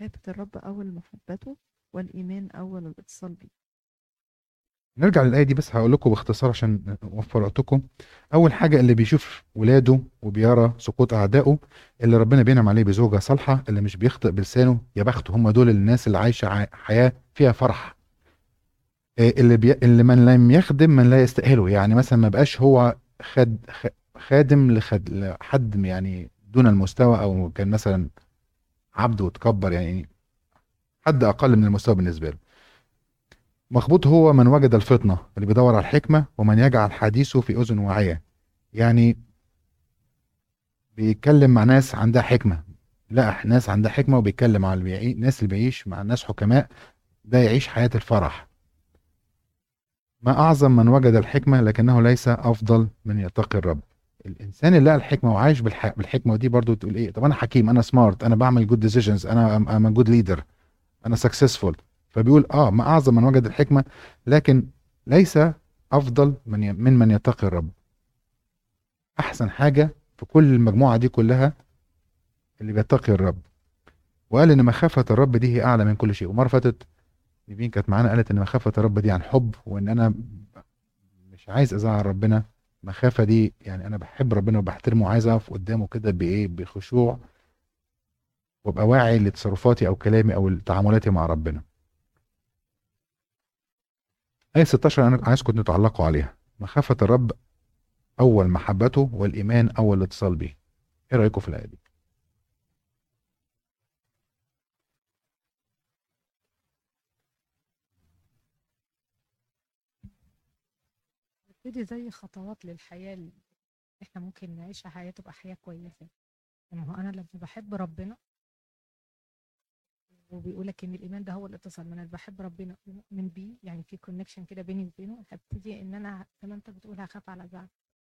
مخافة الرب أول محبته والإيمان أول الاتصال به نرجع للآية دي بس هقول لكم باختصار عشان نوفر وقتكم. أول حاجة اللي بيشوف ولاده وبيرى سقوط أعدائه اللي ربنا بينعم عليه بزوجة صالحة اللي مش بيخطئ بلسانه يا بخته هم دول الناس اللي عايشة حياة فيها فرح. إيه اللي بي... اللي من لم يخدم من لا يستأهله. يعني مثلا ما بقاش هو خد خادم لخد... لحد يعني دون المستوى أو كان مثلا عبد وتكبر يعني حد أقل من المستوى بالنسبة له. مخبوط هو من وجد الفطنة اللي بيدور على الحكمة ومن يجعل حديثه في أذن واعية. يعني بيتكلم مع ناس عندها حكمة. لا ناس عندها حكمة وبيتكلم مع اللي بيعي... الناس اللي بيعيش مع ناس حكماء ده يعيش حياة الفرح. ما أعظم من وجد الحكمة لكنه ليس أفضل من يتقي الرب. الإنسان اللي لقى الحكمة وعايش بالح... بالحكمة ودي برضو تقول إيه طب أنا حكيم أنا smart أنا بعمل good decisions أنا أنا good leader أنا successful فبيقول آه ما أعظم من وجد الحكمة لكن ليس أفضل من من من يتقي الرب. أحسن حاجة في كل المجموعة دي كلها اللي بيتقي الرب. وقال إن مخافة الرب دي هي أعلى من كل شيء. ومرة فاتت نيفين كانت معانا قالت إن مخافة الرب دي عن حب وإن أنا مش عايز أزعل ربنا. مخافه دي يعني أنا بحب ربنا وبحترمه وعايز أقف قدامه كده بإيه؟ بخشوع وأبقى واعي لتصرفاتي أو كلامي أو تعاملاتي مع ربنا. آية 16 أنا عايزكم تتعلقوا عليها. مخافة الرب أول محبته والإيمان أول الاتصال به. إيه رأيكم في الآية دي؟ نبتدي زي خطوات للحياة اللي إحنا ممكن نعيشها حياة تبقى حياة كويسة. ما هو أنا لما بحب ربنا وبيقولك إن الإيمان ده هو الاتصال ما أنا بحب ربنا ومؤمن بيه يعني في كونكشن كده بيني وبينه هبتدي إن أنا زي ما أنت بتقول هخاف على زعله.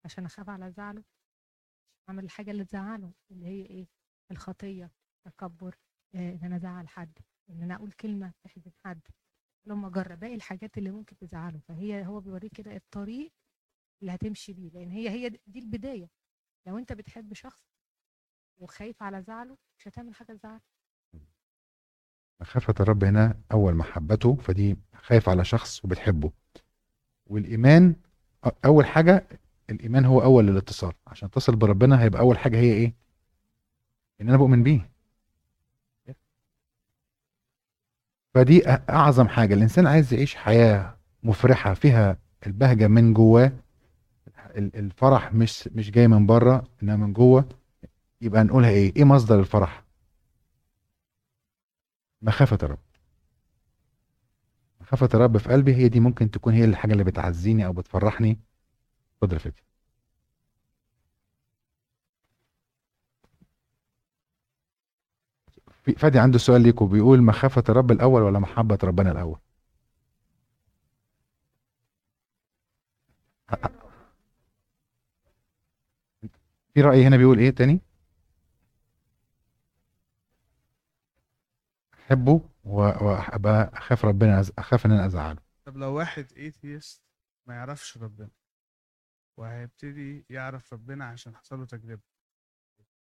عشان أخاف على زعله أعمل الحاجة اللي تزعله اللي هي إيه؟ الخطية تكبر آه، إن أنا أزعل حد إن أنا أقول كلمة تحزن حد. لما أجرب باقي الحاجات اللي ممكن تزعله. فهي هو بيوريك كده الطريق اللي هتمشي بيه لأن هي هي دي البداية. لو انت بتحب شخص وخايف على زعله مش هتعمل حاجة تزعله. مخافة الرب هنا أول محبته فدي خايف على شخص وبتحبه. والإيمان أول حاجة الإيمان هو أول الاتصال. عشان تصل بربنا هيبقى أول حاجة هي إيه؟ إن أنا بؤمن بيه. فدي أعظم حاجة. الإنسان عايز يعيش حياة مفرحة فيها البهجة من جواه. ال- الفرح مش مش جاي من بره إنما من جوه. يبقى نقولها إيه؟ إيه مصدر الفرح؟ مخافة الرب. مخافة الرب في قلبي هي دي ممكن تكون هي الحاجة اللي بتعزيني أو بتفرحني. اتفضل يا فادي عنده سؤال ليكوا بيقول مخافة الرب الأول ولا محبة ربنا الأول؟ في رأي هنا بيقول إيه تاني؟ أحبه وأبقى أخاف ربنا أخاف إن أنا أزعله طب لو واحد ايثيست ما يعرفش ربنا وهيبتدي يعرف ربنا عشان حصل له تجربة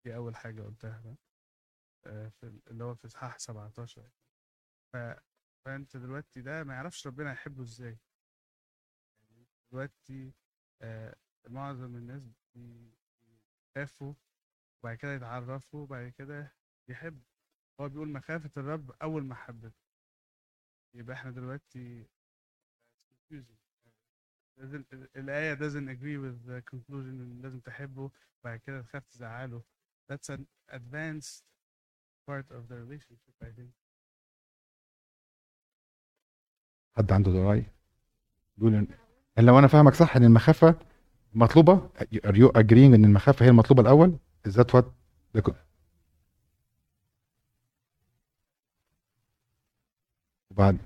دي أول حاجة قلتها آه، في ال- اللي هو في إصحاح 17 ف... فأنت دلوقتي ده ما يعرفش ربنا يحبه يعني دلوقتي آه، معظم الناس بيخافوا وبعد كده يتعرفوا وبعد كده يحبوا. هو بيقول مخافة الرب أول محبته يبقى إحنا دلوقتي الآية doesn't agree with the conclusion لازم تحبه بعد كده تخاف تزعله. That's an advanced part of the relationship I think. حد عنده إن- إن لو أنا فاهمك صح إن المخافة مطلوبة are you agreeing إن المخافة هي is that what the co- وبعد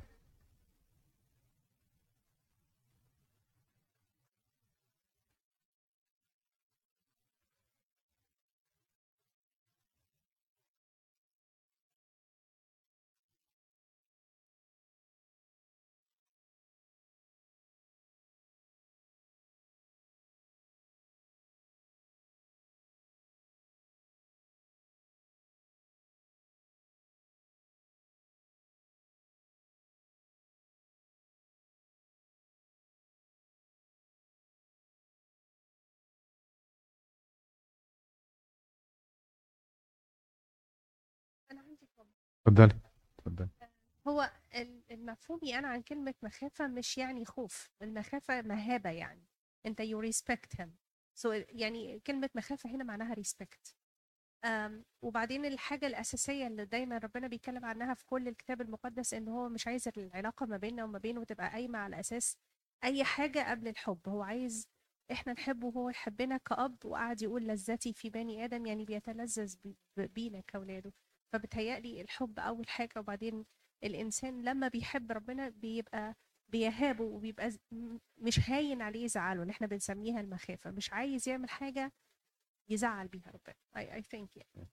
اتفضلي. اتفضلي. هو ال- المفهومي أنا عن كلمة مخافة مش يعني خوف المخافة مهابة يعني. أنت you respect him. So يعني كلمة مخافة هنا معناها أم، وبعدين الحاجة الأساسية اللي دايما ربنا بيتكلم عنها في كل الكتاب المقدس إن هو مش عايز العلاقة ما بيننا وما بينه تبقى قايمة على أساس أي حاجة قبل الحب. هو عايز إحنا نحبه وهو يحبنا كأب وقعد يقول لذتي في بني آدم يعني بيتلذذ بي- بينا كأولاده. فبتهيألي الحب أول حاجة وبعدين الإنسان لما بيحب ربنا بيبقى بيهابه وبيبقى مش هاين عليه يزعله اللي إحنا بنسميها المخافة مش عايز يعمل حاجة يزعل بيها ربنا I, I think يعني.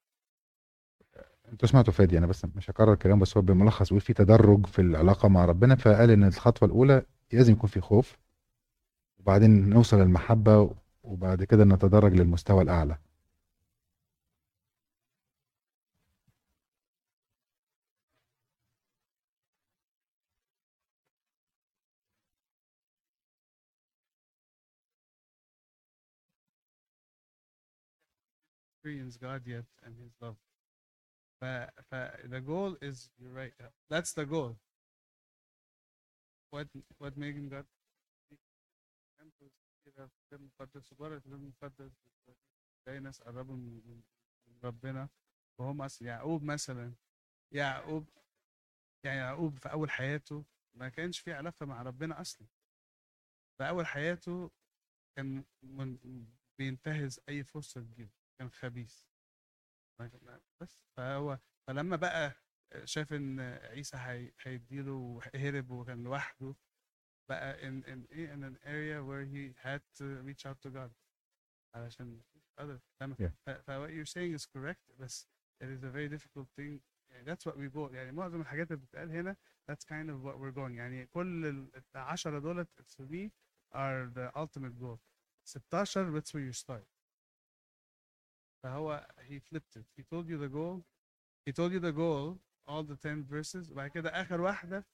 أنتوا سمعتوا فادي أنا بس مش هكرر كلام بس هو بملخص بيقول في تدرج في العلاقة مع ربنا فقال إن الخطوة الأولى لازم يكون في خوف وبعدين نوصل للمحبة وبعد كده نتدرج للمستوى الأعلى experience God yet and His love. ف, ف the goal is you're right. That's the goal. What what making God المقدس المقدس ناس قربوا من ربنا وهم أصل يعقوب مثلا يعقوب يعني يعقوب في أول حياته ما كانش في علاقة مع ربنا أصلا في أول حياته كان بينتهز أي فرصة تجيله كان خبيث بس فهو فلما بقى شاف ان عيسى هي- هيديله وهرب وكان لوحده بقى in in in an area where he had to reach out to God علشان other؟ Yeah. what you're saying is correct بس it is a very difficult thing يعني that's what we go يعني معظم الحاجات اللي بتتقال هنا that's kind of what we're going يعني كل ال 10 دولت for me are the ultimate goal 16 that's where you start فهو he flipped it he told you the goal he told you the goal all the 10 verses وبعد كده اخر واحده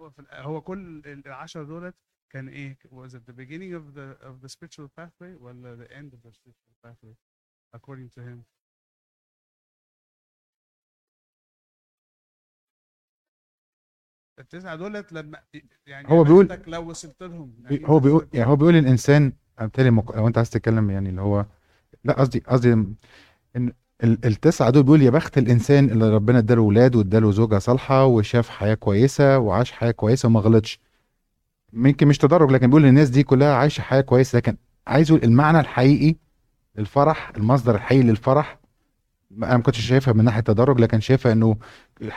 هو في الآ- هو كل ال 10 دولت كان ايه was it the beginning of the of the spiritual pathway ولا the end of the spiritual pathway according to him التسعة دولت لما يعني هو بيقول- لو وصلت لهم يعني هو بيقول يعني هو بيقول الإنسان بالتالي. لو أنت عايز تتكلم يعني اللي هو لا قصدي قصدي إن ال- التسعة دول بيقول يا بخت الإنسان اللي ربنا إداله ولاد وإداله زوجة صالحة وشاف حياة كويسة وعاش حياة كويسة وما غلطش يمكن مش تدرج لكن بيقول الناس دي كلها عايشة حياة كويسة لكن عايز المعنى الحقيقي للفرح المصدر الحقيقي للفرح أنا ما كنتش شايفها من ناحية تدرج لكن شايفها إنه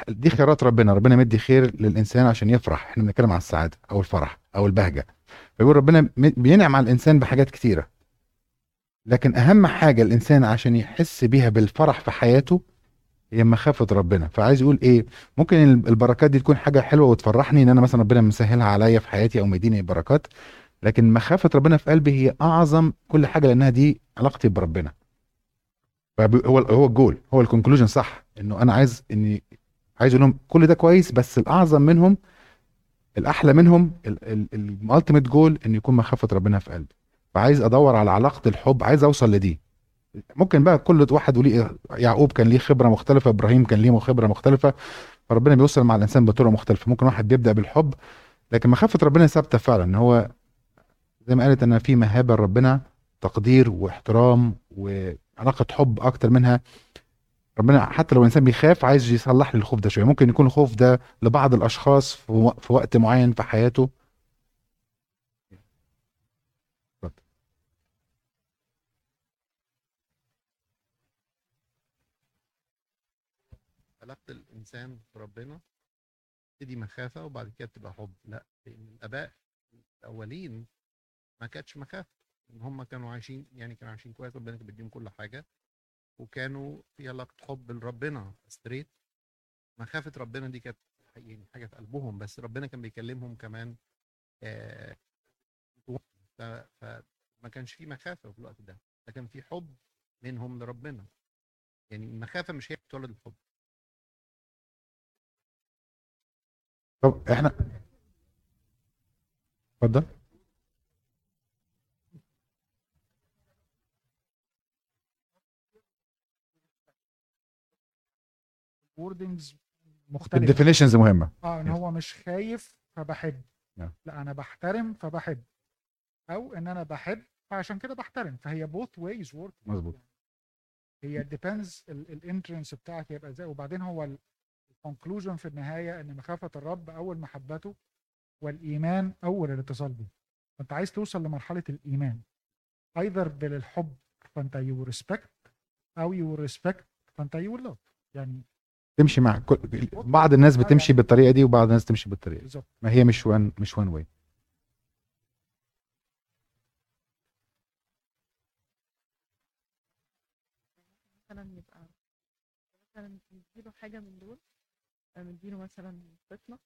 دي خيرات ربنا. ربنا مدي خير للإنسان عشان يفرح. إحنا بنتكلم عن السعادة أو الفرح أو البهجة. فيقول ربنا بينعم على الإنسان بحاجات كتيرة. لكن أهم حاجة الإنسان عشان يحس بيها بالفرح في حياته هي مخافة ربنا. فعايز يقول إيه؟ ممكن ال- البركات دي تكون حاجة حلوة وتفرحني إن أنا مثلا ربنا مسهلها عليا في حياتي أو مديني بركات. لكن مخافة ربنا في قلبي هي أعظم كل حاجة لأنها دي علاقتي بربنا. هو هو الجول هو ال conclusion صح إنه أنا عايز إني عايز أقول لهم كل ده كويس بس الأعظم منهم الأحلى منهم ال ultimate goal إن يكون مخافة ربنا في قلبي. فعايز أدور على علاقة الحب عايز أوصل لدي. ممكن بقى كل واحد وليه يعقوب كان ليه خبرة مختلفة إبراهيم كان ليه خبرة مختلفة فربنا بيوصل مع الإنسان بطرق مختلفة. ممكن واحد بيبدأ بالحب لكن مخافة ربنا ثابتة فعلا. ان هو زي ما قالت إن في مهابة لربنا تقدير واحترام وعلاقه حب أكتر منها ربنا حتى لو الانسان بيخاف عايز يصلح لي الخوف ده شوية. ممكن يكون الخوف ده لبعض الأشخاص في وق- في وقت معين في حياته. علاقة الإنسان بربنا تبتدي مخافة وبعد كده بتبقى حب. لا لأن الآباء الأولين ما كانتش مخافة. هم كانوا عايشين يعني كانوا عايشين كويس ربنا كان بيديهم كل حاجة. وكانوا في علاقة حب لربنا ستريت مخافة ربنا دي كانت يعني حاجة في قلبهم بس ربنا كان بيكلمهم كمان آه فما كانش في مخافة في الوقت ده. لكن في حب منهم لربنا. يعني المخافة مش هي بتولد الحب. طب إحنا اتفضل. wordings مختلفة. ال definitions مهمة. آه إن. هو مش خايف فبحب. لا أنا بحترم فبحب. أو إن أنا بحب فعشان كده بحترم. فهي both ways work مظبوط. هي depends ال entrance بتاعك يبقى إزاي. وبعدين هو ال conclusion في النهاية إن مخافة الرب أول محبته والإيمان أول الاتصال بيه. فأنت عايز توصل لمرحلة الإيمان. either بالحب فأنت you respect أو you respect فأنت you love يعني تمشي مع كل بعض الناس بتمشي بالطريقة دي وبعض الناس تمشي بالطريقة دي. بالظبط. ما هي مش one مش one way مثلا يبقى مثلا نديله حاجة من دول آه، نديله مثلا فطنة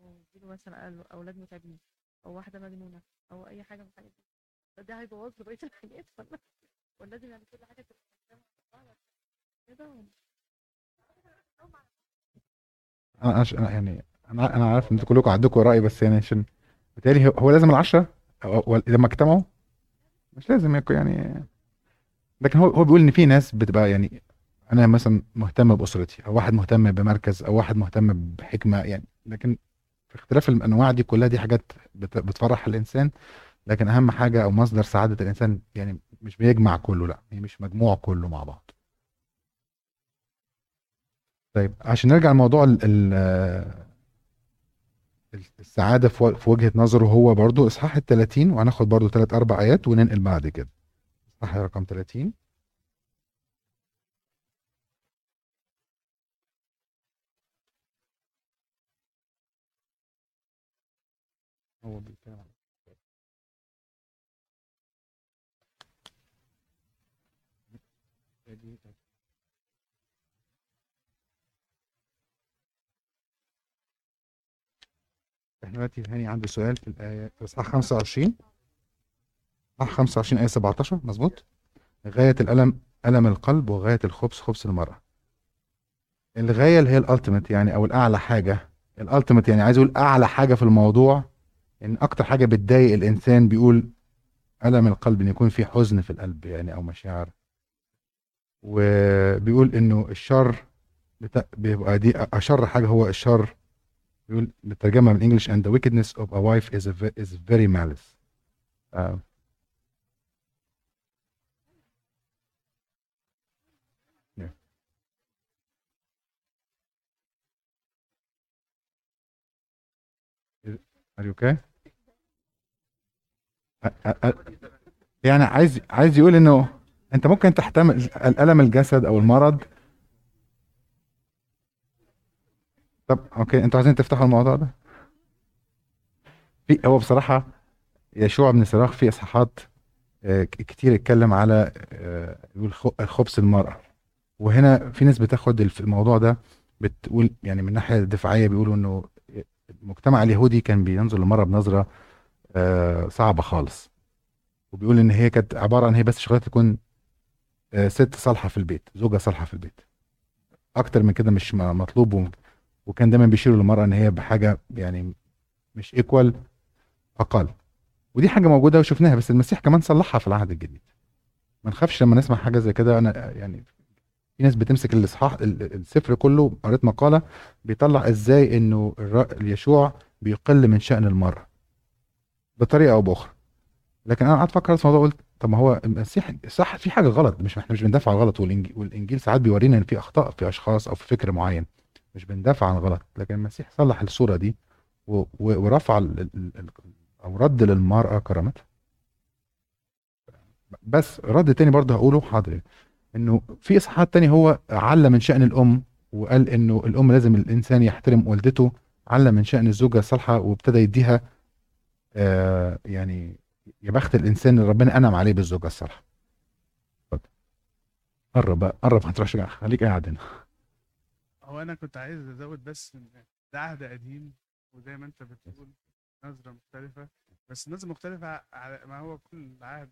أو يجيله مثلا أولاد متعبين أو واحدة مجنونة أو أي حاجة من الحاجات دي. فده هيبوظ له بقية الحاجات ولا ولا لازم يعني كل حاجة تبقى كده ولا أنا يعني أنا أنا عارف إن كلكم عندكم رأي بس يعني عشان بالتالي هو- لازم العشرة أو- لما اجتمعوا مش لازم يعني لكن هو هو بيقول إن في ناس بتبقى يعني أنا مثلا مهتم بأسرتي أو واحد مهتم بمركز أو واحد مهتم بحكمة يعني لكن في اختلاف الأنواع دي كلها دي حاجات بت- بتفرح الإنسان لكن أهم حاجة أو مصدر سعادة الإنسان يعني مش بيجمع كله لأ هي مش مجموع كله مع بعض. طيب عشان نرجع لموضوع ال- ال- السعادة في و- في وجهة نظره هو برضو إصحاح ال 30 وهناخد برضو ثلاث أربع آيات وننقل بعد كده. إصحاح رقم 30 هو بيتكلم دلوقتي هاني عنده سؤال في الآية إصحاح 25 إصحاح 25 آية 17 مظبوط؟ غاية الألم ألم القلب وغاية الخبز خبز المرأة. الغاية اللي هي الألتيميت يعني أو الأعلى حاجة. الألتيميت يعني عايز أقول أعلى حاجة في الموضوع إن أكتر حاجة بتضايق الإنسان بيقول ألم القلب إن يكون في حزن في القلب يعني أو مشاعر. وبيقول إنه الشر. بيبقى دي أشر حاجة هو الشر بيقول بالترجمة من English and the wickedness of a wife is, a is very malice آه. Is- Are you okay? أ- أ- يعني عايز عايز يقول إنه أنت ممكن تحتمل الألم الجسد أو المرض طب أوكي أنتوا عايزين تفتحوا الموضوع ده؟ في هو بصراحة يشوع بن صراخ في إصحاحات آه، كتير اتكلم على آه، المرأة. وهنا في ناس بتاخد الموضوع ده بتقول يعني من ناحية دفاعية بيقولوا إنه المجتمع اليهودي كان بينظر للمرأة بنظرة آه، صعبة خالص. وبيقول إن هي كانت عبارة عن هي بس شغلتها تكون آه، ست صالحة في البيت زوجة صالحة في البيت. أكتر من كده مش مطلوب وكان دايما بيشيروا للمرأة إن هي بحاجة يعني مش ايكوال أقل. ودي حاجة موجودة وشفناها بس المسيح كمان صلحها في العهد الجديد. ما نخافش لما نسمع حاجة زي كده. أنا يعني في ناس بتمسك الإصحاح ال- السفر كله قريت مقالة بيطلع إزاي إنه يشوع بيقل من شأن المرأة بطريقة أو بأخرى. لكن أنا قعدت أفكر في الموضوع قلت طب ما هو المسيح صح في حاجة غلط. مش إحنا مش بندافع عن الغلط والإنجيل, ساعات بيورينا إن في أخطاء في أشخاص أو في فكر معين. مش بندافع عن الغلط لكن المسيح صلح الصورة دي ورفع أو رد للمرأة كرامتها بس رد تاني برضه هقوله حاضر إنه في اصحاحات تاني هو علّى من شأن الأم وقال إنه الأم لازم الإنسان يحترم والدته علّى من شأن الزوجة الصالحة وابتدى يديها آه يعني يا بخت الإنسان اللي ربنا أنعم عليه بالزوجة الصالحة اتفضل. قرب بقى قرب ما تروحش خليك قاعد هنا هو أنا كنت عايز أزود بس إن ده عهد قديم وزي ما أنت بتقول نظرة مختلفة. بس النظره مختلفة على ما هو كل عهد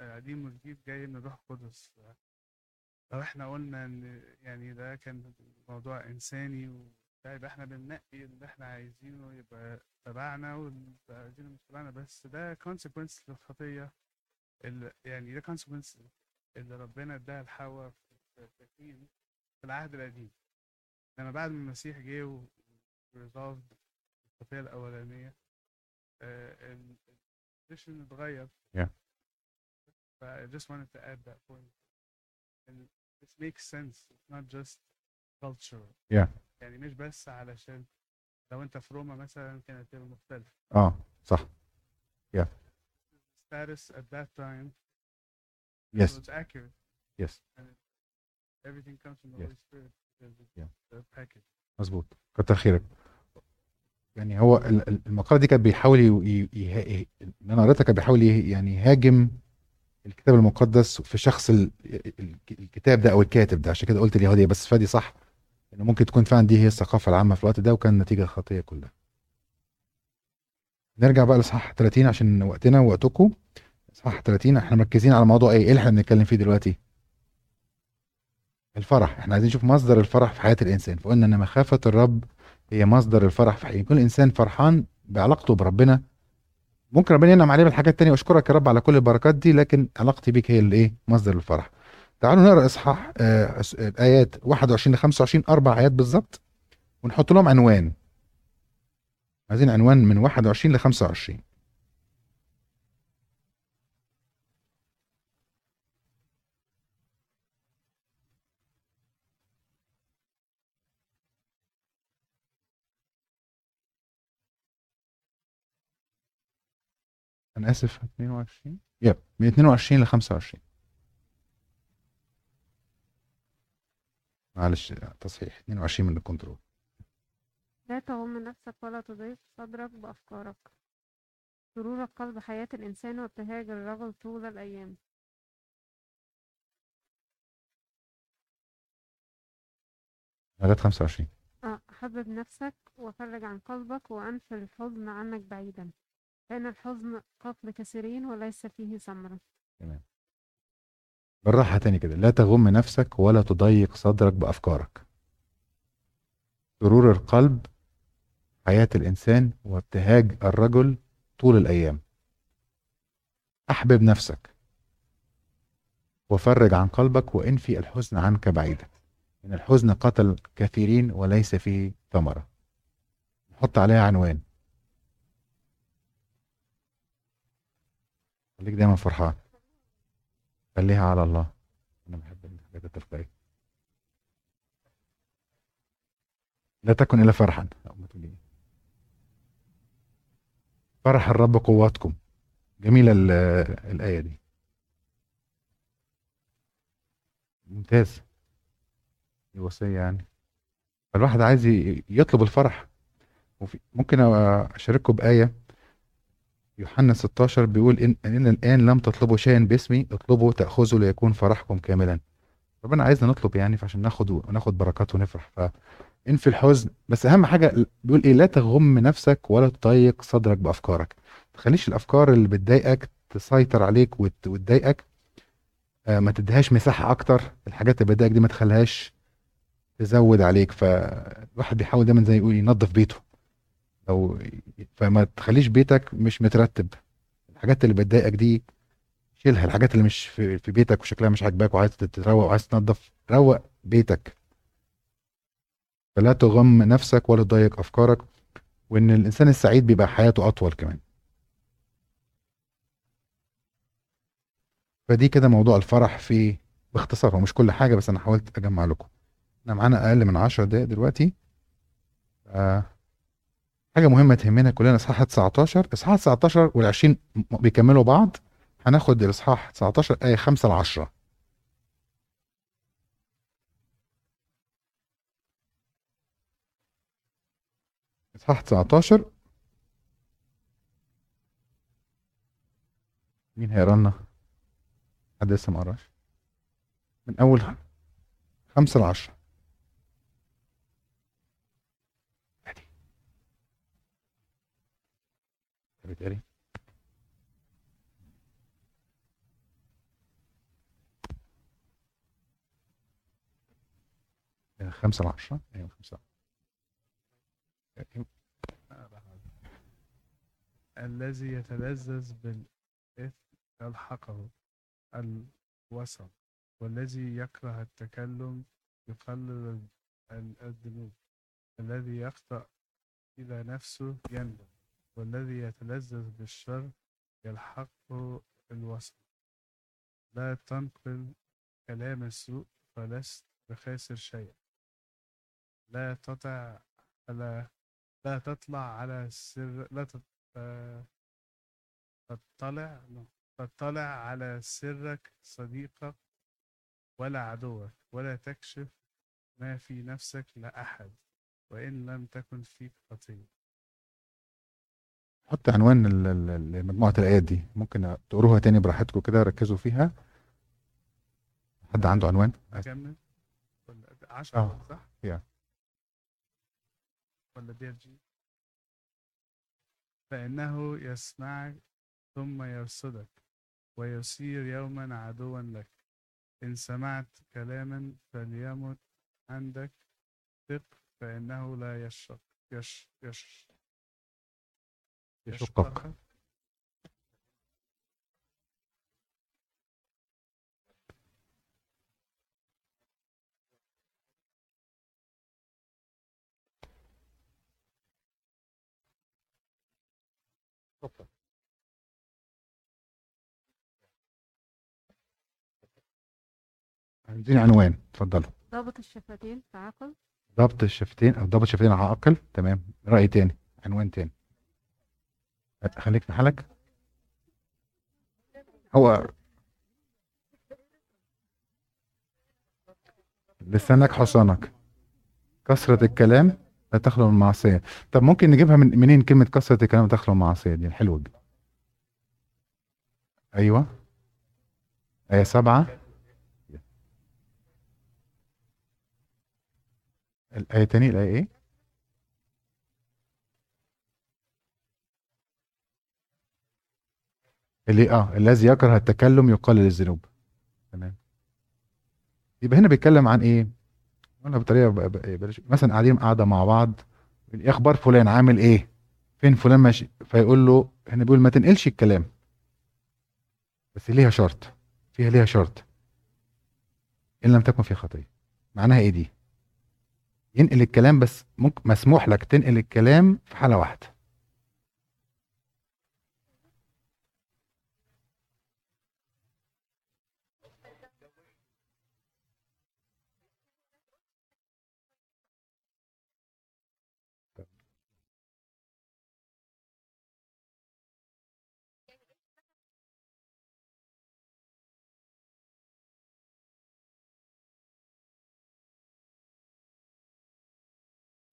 قديم وجديد جاي من الروح القدس. لو إحنا قلنا إن يعني ده كان موضوع إنساني وده يبقى إحنا بننقي اللي إحنا عايزينه يبقى تبعنا واللي عايزينه مش تبعنا. بس ده consequence للخطية اللي يعني ده consequence اللي ربنا اداها لحواء في التكوين في العهد القديم. لما بعد ما المسيح جه و resolved الخطيه الاولانيه آه، ال- الposition اتغير Yeah. ف I just wanted to add that point and this makes sense it's not just culture Yeah. يعني مش بس علشان لو انت في روما مثلا كانت تبقى مختلفة آه صح status at that time Yes. was accurate Yes. everything comes from the Yes. Holy Spirit مظبوط. كتر خيرك. يعني هو ال- ال- المقالة دي كانت بيحاول اللي أنا قريتها كان بيحاول يعني يهاجم الكتاب المقدس في شخص ال- ال- الكتاب ده أو الكاتب ده. عشان كده قلت اليهوديه بس فادي صح. إنه ممكن تكون فعلا دي هي الثقافة العامة في الوقت ده وكان نتيجة الخطيه كلها. نرجع بقى لاصحاح 30 عشان وقتنا ووقتكم اصحاح 30 إحنا مركزين على موضوع إيه؟ إيه اللي إحنا بنتكلم فيه دلوقتي؟ الفرح. إحنا عايزين نشوف مصدر الفرح في حياة الإنسان. فقلنا إن مخافة الرب هي مصدر الفرح في حياه كل إنسان فرحان بعلاقته بربنا. ممكن ربنا ينعم عليه بالحاجات التانية. واشكرك يا رب على كل البركات دي لكن علاقتي بيك هي اللي إيه؟ مصدر الفرح. تعالوا نقرأ إصحاح آه أس- آه، ايات 21 ل 25 أربع آيات بالظبط ونحط لهم عنوان. عايزين عنوان من 21 ل 25 أنا آسف. 22 يب. من 22 ل 25 معلش تصحيح. 22 من الكنترول. لا تغم نفسك ولا تضيق صدرك بأفكارك. سرور القلب حياة الإنسان وابتهاج الرجل طول الأيام. لغايه 25 آه، حبب نفسك وفرج عن قلبك وأنفر الحزن عنك بعيدا. لأن الحزن قتل كثيرين وليس فيه ثمرة. تمام. بالراحة تاني كده. لا تغم نفسك ولا تضيق صدرك بأفكارك. سرور القلب حياة الإنسان وابتهاج الرجل طول الأيام. أحبب نفسك. وفرج عن قلبك وانفي الحزن عنك بعيدا. إن الحزن قتل كثيرين وليس فيه ثمرة. نحط عليها عنوان. خليك دايما فرحان. خليها على الله. أنا بحب الحاجات التلقائية. لا تكن الا فرحا. فرح الرب قواتكم. جميلة ال- الآية دي. ممتاز. دي وصية يعني. فالواحد عايز يطلب الفرح. ممكن أشارككم بآية. يوحنا 16 بيقول إن, إن الآن لم تطلبوا شيئا باسمي اطلبوا تأخذوا ليكون فرحكم كاملا. ربنا عايزنا نطلب يعني فعشان ناخد وناخد بركات ونفرح. فإن في الحزن بس أهم حاجة بيقول إيه لا تغم نفسك ولا تضيق صدرك بأفكارك. ما تخليش الأفكار اللي بتضايقك تسيطر عليك وت- وتضايقك آه، ما تديهاش مساحة أكتر. الحاجات اللي بتضايقك دي ما تخليهاش تزود عليك. فالواحد بيحاول دايما زي يقول ينظف بيته. لو فما تخليش بيتك مش مترتب. الحاجات اللي بتضايقك دي شيلها الحاجات اللي مش في, في بيتك وشكلها مش عاجباك وعايز تتروق وعايز تنظف روق بيتك. فلا تغم نفسك ولا تضيق أفكارك وإن الإنسان السعيد بيبقى حياته أطول كمان. فدي كده موضوع الفرح في باختصار. هو مش كل حاجة بس أنا حاولت أجمع لكم. إحنا معانا أقل من 10 دقايق دلوقتي. آه حاجة مهمة تهمنا كلنا إصحاح 19 إصحاح 19 وال20 بيكملوا بعض هناخد الإصحاح 19 آية 5 ل 10 إصحاح 19 مين هيقرأ لنا؟ حد لسه ما قراش؟ من أول 5 ل 10 بالتالي. خمسة لعشرة. أيوة خمسة الذي يتلذذ بالإثم يلحقه الوسط والذي يكره التكلم يقلل ال- الذنوب الذي يخطأ إلى نفسه يندم. والذي يتلذذ بالشر يلحقه الوسط لا تنقل كلام السوء فلست بخاسر شيئا. لا تطع على لا تطلع على سر لا تط- تطلع تطلع على سرك صديقك ولا عدوك ولا تكشف ما في نفسك لأحد وإن لم تكن فيك خطية حط عنوان ال- ال- لمجموعة الآيات دي. ممكن تقروها تاني براحتكم كده ركزوا فيها. حد عنده عنوان؟ ولا عشرة آه. صح؟ يا. ولا دي جي؟ فإنه يسمعك ثم يرصدك ويصير يوما عدوا لك. إن سمعت كلاما فليمت عندك. ثق فإنه لا يشق يش يش يشقك. عايزين عنوان اتفضلوا. ضابط الشفتين في عقل. ضبط الشفتين أو ضبط الشفتين على عقل تمام. رأي تاني عنوان تاني. خليك في حالك؟ هو لسانك حصانك. كثرة الكلام لا تخلو من المعصية. طب ممكن نجيبها من منين كلمة كثرة الكلام لا تخلو من المعصية دي؟ الحلوة دي أيوة. آية سبعة. الآية تاني الآية إيه؟ اللي آه الذي يكره التكلم يقلل الذنوب تمام يبقى هنا بيتكلم عن إيه؟ قلنا بطريقة ب- بلاش مثلا قاعدين قاعدة مع بعض إيه أخبار فلان عامل إيه؟ فين فلان ماشي؟ فيقول له هنا بيقول ما تنقلش الكلام بس ليها شرط فيها ليها شرط إن لم تكن في خطية معناها إيه دي؟ ينقل الكلام بس ممكن مسموح لك تنقل الكلام في حالة واحدة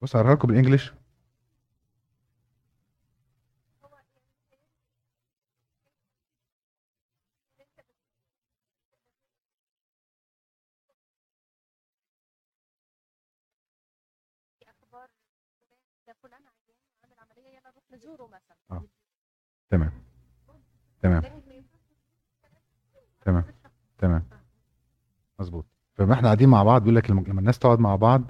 بص هقراها لكم بالانجلش نزوره مثلا آه تمام. تمام. تمام. تمام. مظبوط. فما إحنا قاعدين مع بعض بيقول لك لما الناس تقعد مع بعض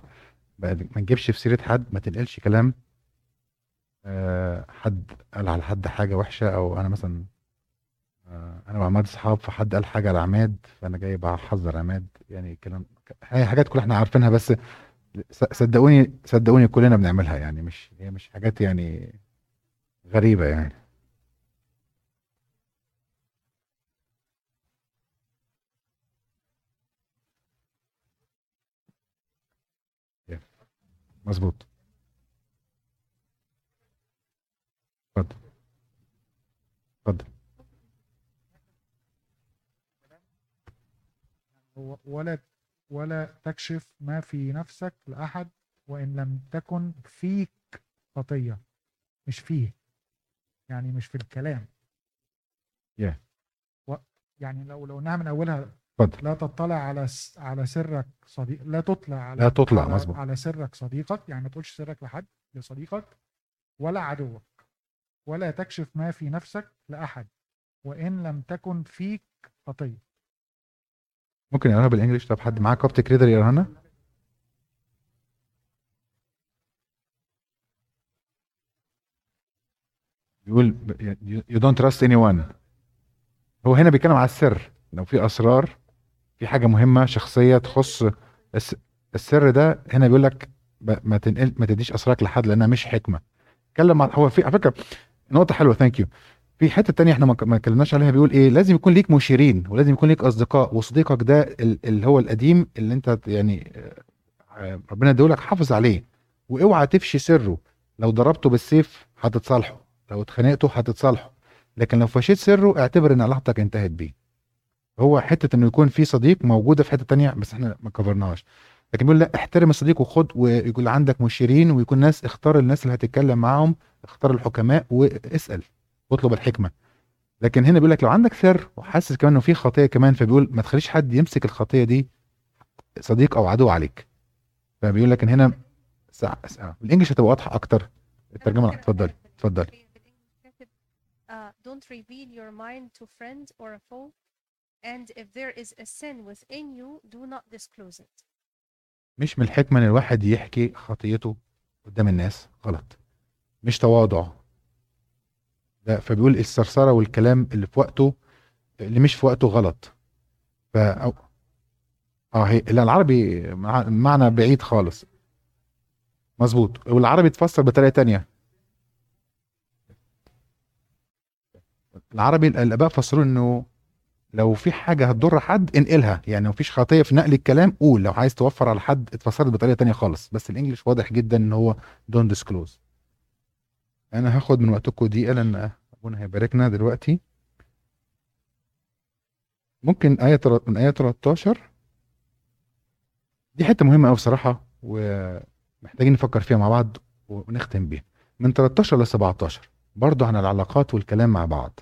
ما نجيبش في سيرة حد ما تنقلش كلام آه، حد قال على حد حاجة وحشة أو أنا مثلا آه، أنا وعماد اصحاب فحد قال حاجة على عماد فأنا جاي بحذر عماد. يعني كلام هي حاجات كلها إحنا عارفينها بس صدقوني صدقوني كلنا بنعملها يعني مش هي مش حاجات يعني غريبة يعني. مظبوط. اتفضل. اتفضل. ولا ولا تكشف ما في نفسك لأحد وإن لم تكن فيك خطية. مش فيه. يعني مش في الكلام. Yeah. و يعني لو لو قلناها من أولها اتفضل. لا تطلع على س... على سرك صديق لا تطلع على لا تطلع، على... مظبوط. على سرك صديقك يعني ما تقولش سرك لحد لصديقك ولا عدوك ولا تكشف ما في نفسك لأحد وإن لم تكن فيك خطية ممكن يقراها بالانجلش طب حد معاه كوبتك ريدر يقراها لنا بيقول you don't trust anyone. هو هنا بيتكلم على السر. لو في أسرار في حاجة مهمة شخصية تخص الس- السر ده هنا بيقول لك ما تنقل ما تديش اسرارك لحد لأنها مش حكمة. اتكلم هو في على فكرة نقطة حلوة thank you في حتة تانية إحنا ما اتكلمناش عليها بيقول إيه لازم يكون ليك مشيرين ولازم يكون ليك أصدقاء وصديقك ده ال- اللي هو القديم اللي أنت يعني آه، ربنا ادولك حافظ عليه. وأوعى تفشي سره. لو ضربته بالسيف هتتصالحوا لو اتخانقتوا هتتصالحوا لكن لو فشيت سره اعتبر إن علاقتك انتهت بيه. هو حتة إنه يكون في صديق موجودة في حتة تانية بس إحنا ما كفرناهاش. لكن بيقول لأ احترم الصديق وخد ويكون عندك مشيرين ويكون ناس اختار الناس اللي هتتكلم معاهم اختار الحكماء واسأل واطلب الحكمة. لكن هنا بيقول لك لو عندك سر وحاسس كمان إنه في خطية كمان فبيقول ما تخليش حد يمسك الخطية دي صديق أو عدو عليك. فبيقول لك إن هنا ساعة ساعة. بالانجلش هتبقى واضحة أكتر. الترجمة اتفضلي اتفضلي. Don't reveal your mind to friend or a foe. And if there is a sin within you do not disclose it. مش من الحكمة إن الواحد يحكي خطيته قدام الناس غلط. مش تواضع. لا فبيقول الثرثرة والكلام اللي في وقته اللي مش في وقته غلط. ف أو... آه هي العربي مع- معنى بعيد خالص. مظبوط. والعربي اتفسر بطريقة تانية. العربي الأباء فسروا إنه لو في حاجة هتضر حد انقلها. يعني مفيش خطية في نقل الكلام قول. لو عايز توفر على حد اتفسرت بطريقة تانية خالص. بس الإنجليش واضح جدا إن هو دون ديسكلوز أنا هاخد من وقتكم دقيقة لأن أبونا هيباركنا دلوقتي. ممكن تر- من آية 13 دي حتة مهمة أوي بصراحة ومحتاجين نفكر فيها مع بعض ونختم بيها. من 13 ل 17 برضو عن العلاقات والكلام مع بعض.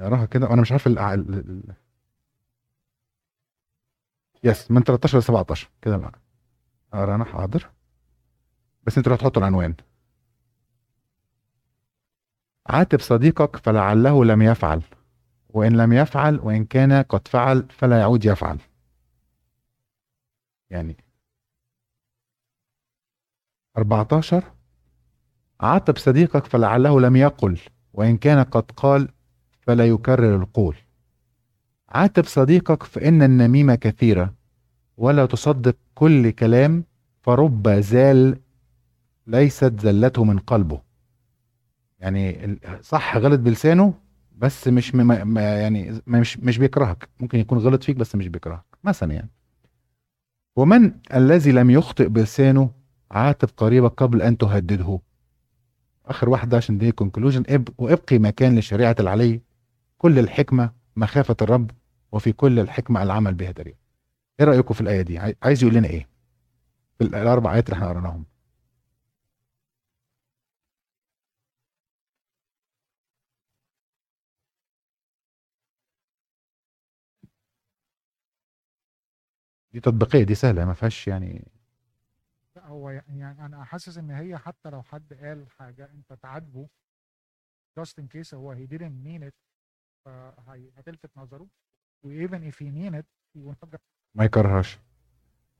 نقراها كده. وأنا مش عارف ال ال- يس من 13 ل 17 كده أقرأ أنا حاضر. بس أنتوا هتحطوا العنوان. عاتب صديقك فلعله لم يفعل. وإن لم يفعل وإن كان قد فعل فلا يعود يفعل. يعني 14 عاتب صديقك فلعله لم يقل. وإن كان قد قال فلا يكرر القول. عاتب صديقك فإن النميمة كثيرة ولا تصدق كل كلام فرب زال ليست زلته من قلبه. يعني صح غلط بلسانه بس مش م- م- يعني مش مش بيكرهك. ممكن يكون غلط فيك بس مش بيكرهك مثلا يعني. ومن الذي لم يخطئ بلسانه عاتب قريبك قبل أن تهدده. آخر واحدة عشان دي كونكلوجن وإبقي مكان لشريعة العلي. كل الحكمة مخافة الرب وفي كل الحكمة العمل بها دليل. إيه رأيكم في الآية دي؟ عاي- عايز يقول لنا إيه؟ في ال- الأربع آيات اللي إحنا قريناهم دي تطبيقية دي سهلة ما فيهاش يعني لا هو يعني أنا حاسس إن هي حتى لو حد قال حاجة أنت تعاتبه just in case هو he didn't mean it فهي- هتلفت نظره. و even if he mean it he will not get ما يكرهاش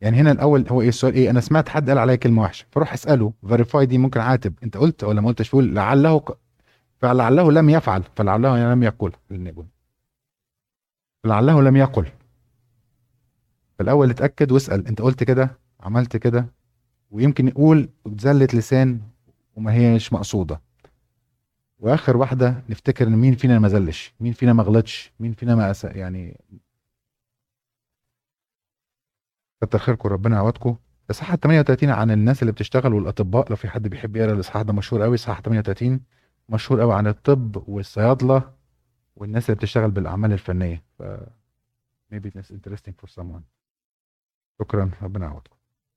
يعني هنا الأول هو إيه السؤال؟ إيه أنا سمعت حد قال عليا كلمة وحشة. فروح أسأله. فيريفاي دي ممكن عاتب. أنت قلت ولا ما قلتش؟ فقول لعله. فلعله لم يفعل. فلعله لم يقل. فلعله لم يقل. فالأول اتأكد واسأل. أنت قلت كده؟ عملت كده؟ ويمكن يقول زلة لسان وما هيش مقصودة. واخر واحدة نفتكر إن مين فينا ما زلش مين فينا ما غلطش مين فينا ما أس... يعني كتر خيركم ربنا يعوضكم. إصحاح 38 عن الناس اللي بتشتغل والأطباء لو في حد بيحب يقرأ الإصحاح ده مشهور قوي إصحاح 38 مشهور قوي عن الطب والصيادلة والناس اللي بتشتغل بالأعمال الفنية. ف maybe it's interesting for someone. شكرا ربنا يعوضكم.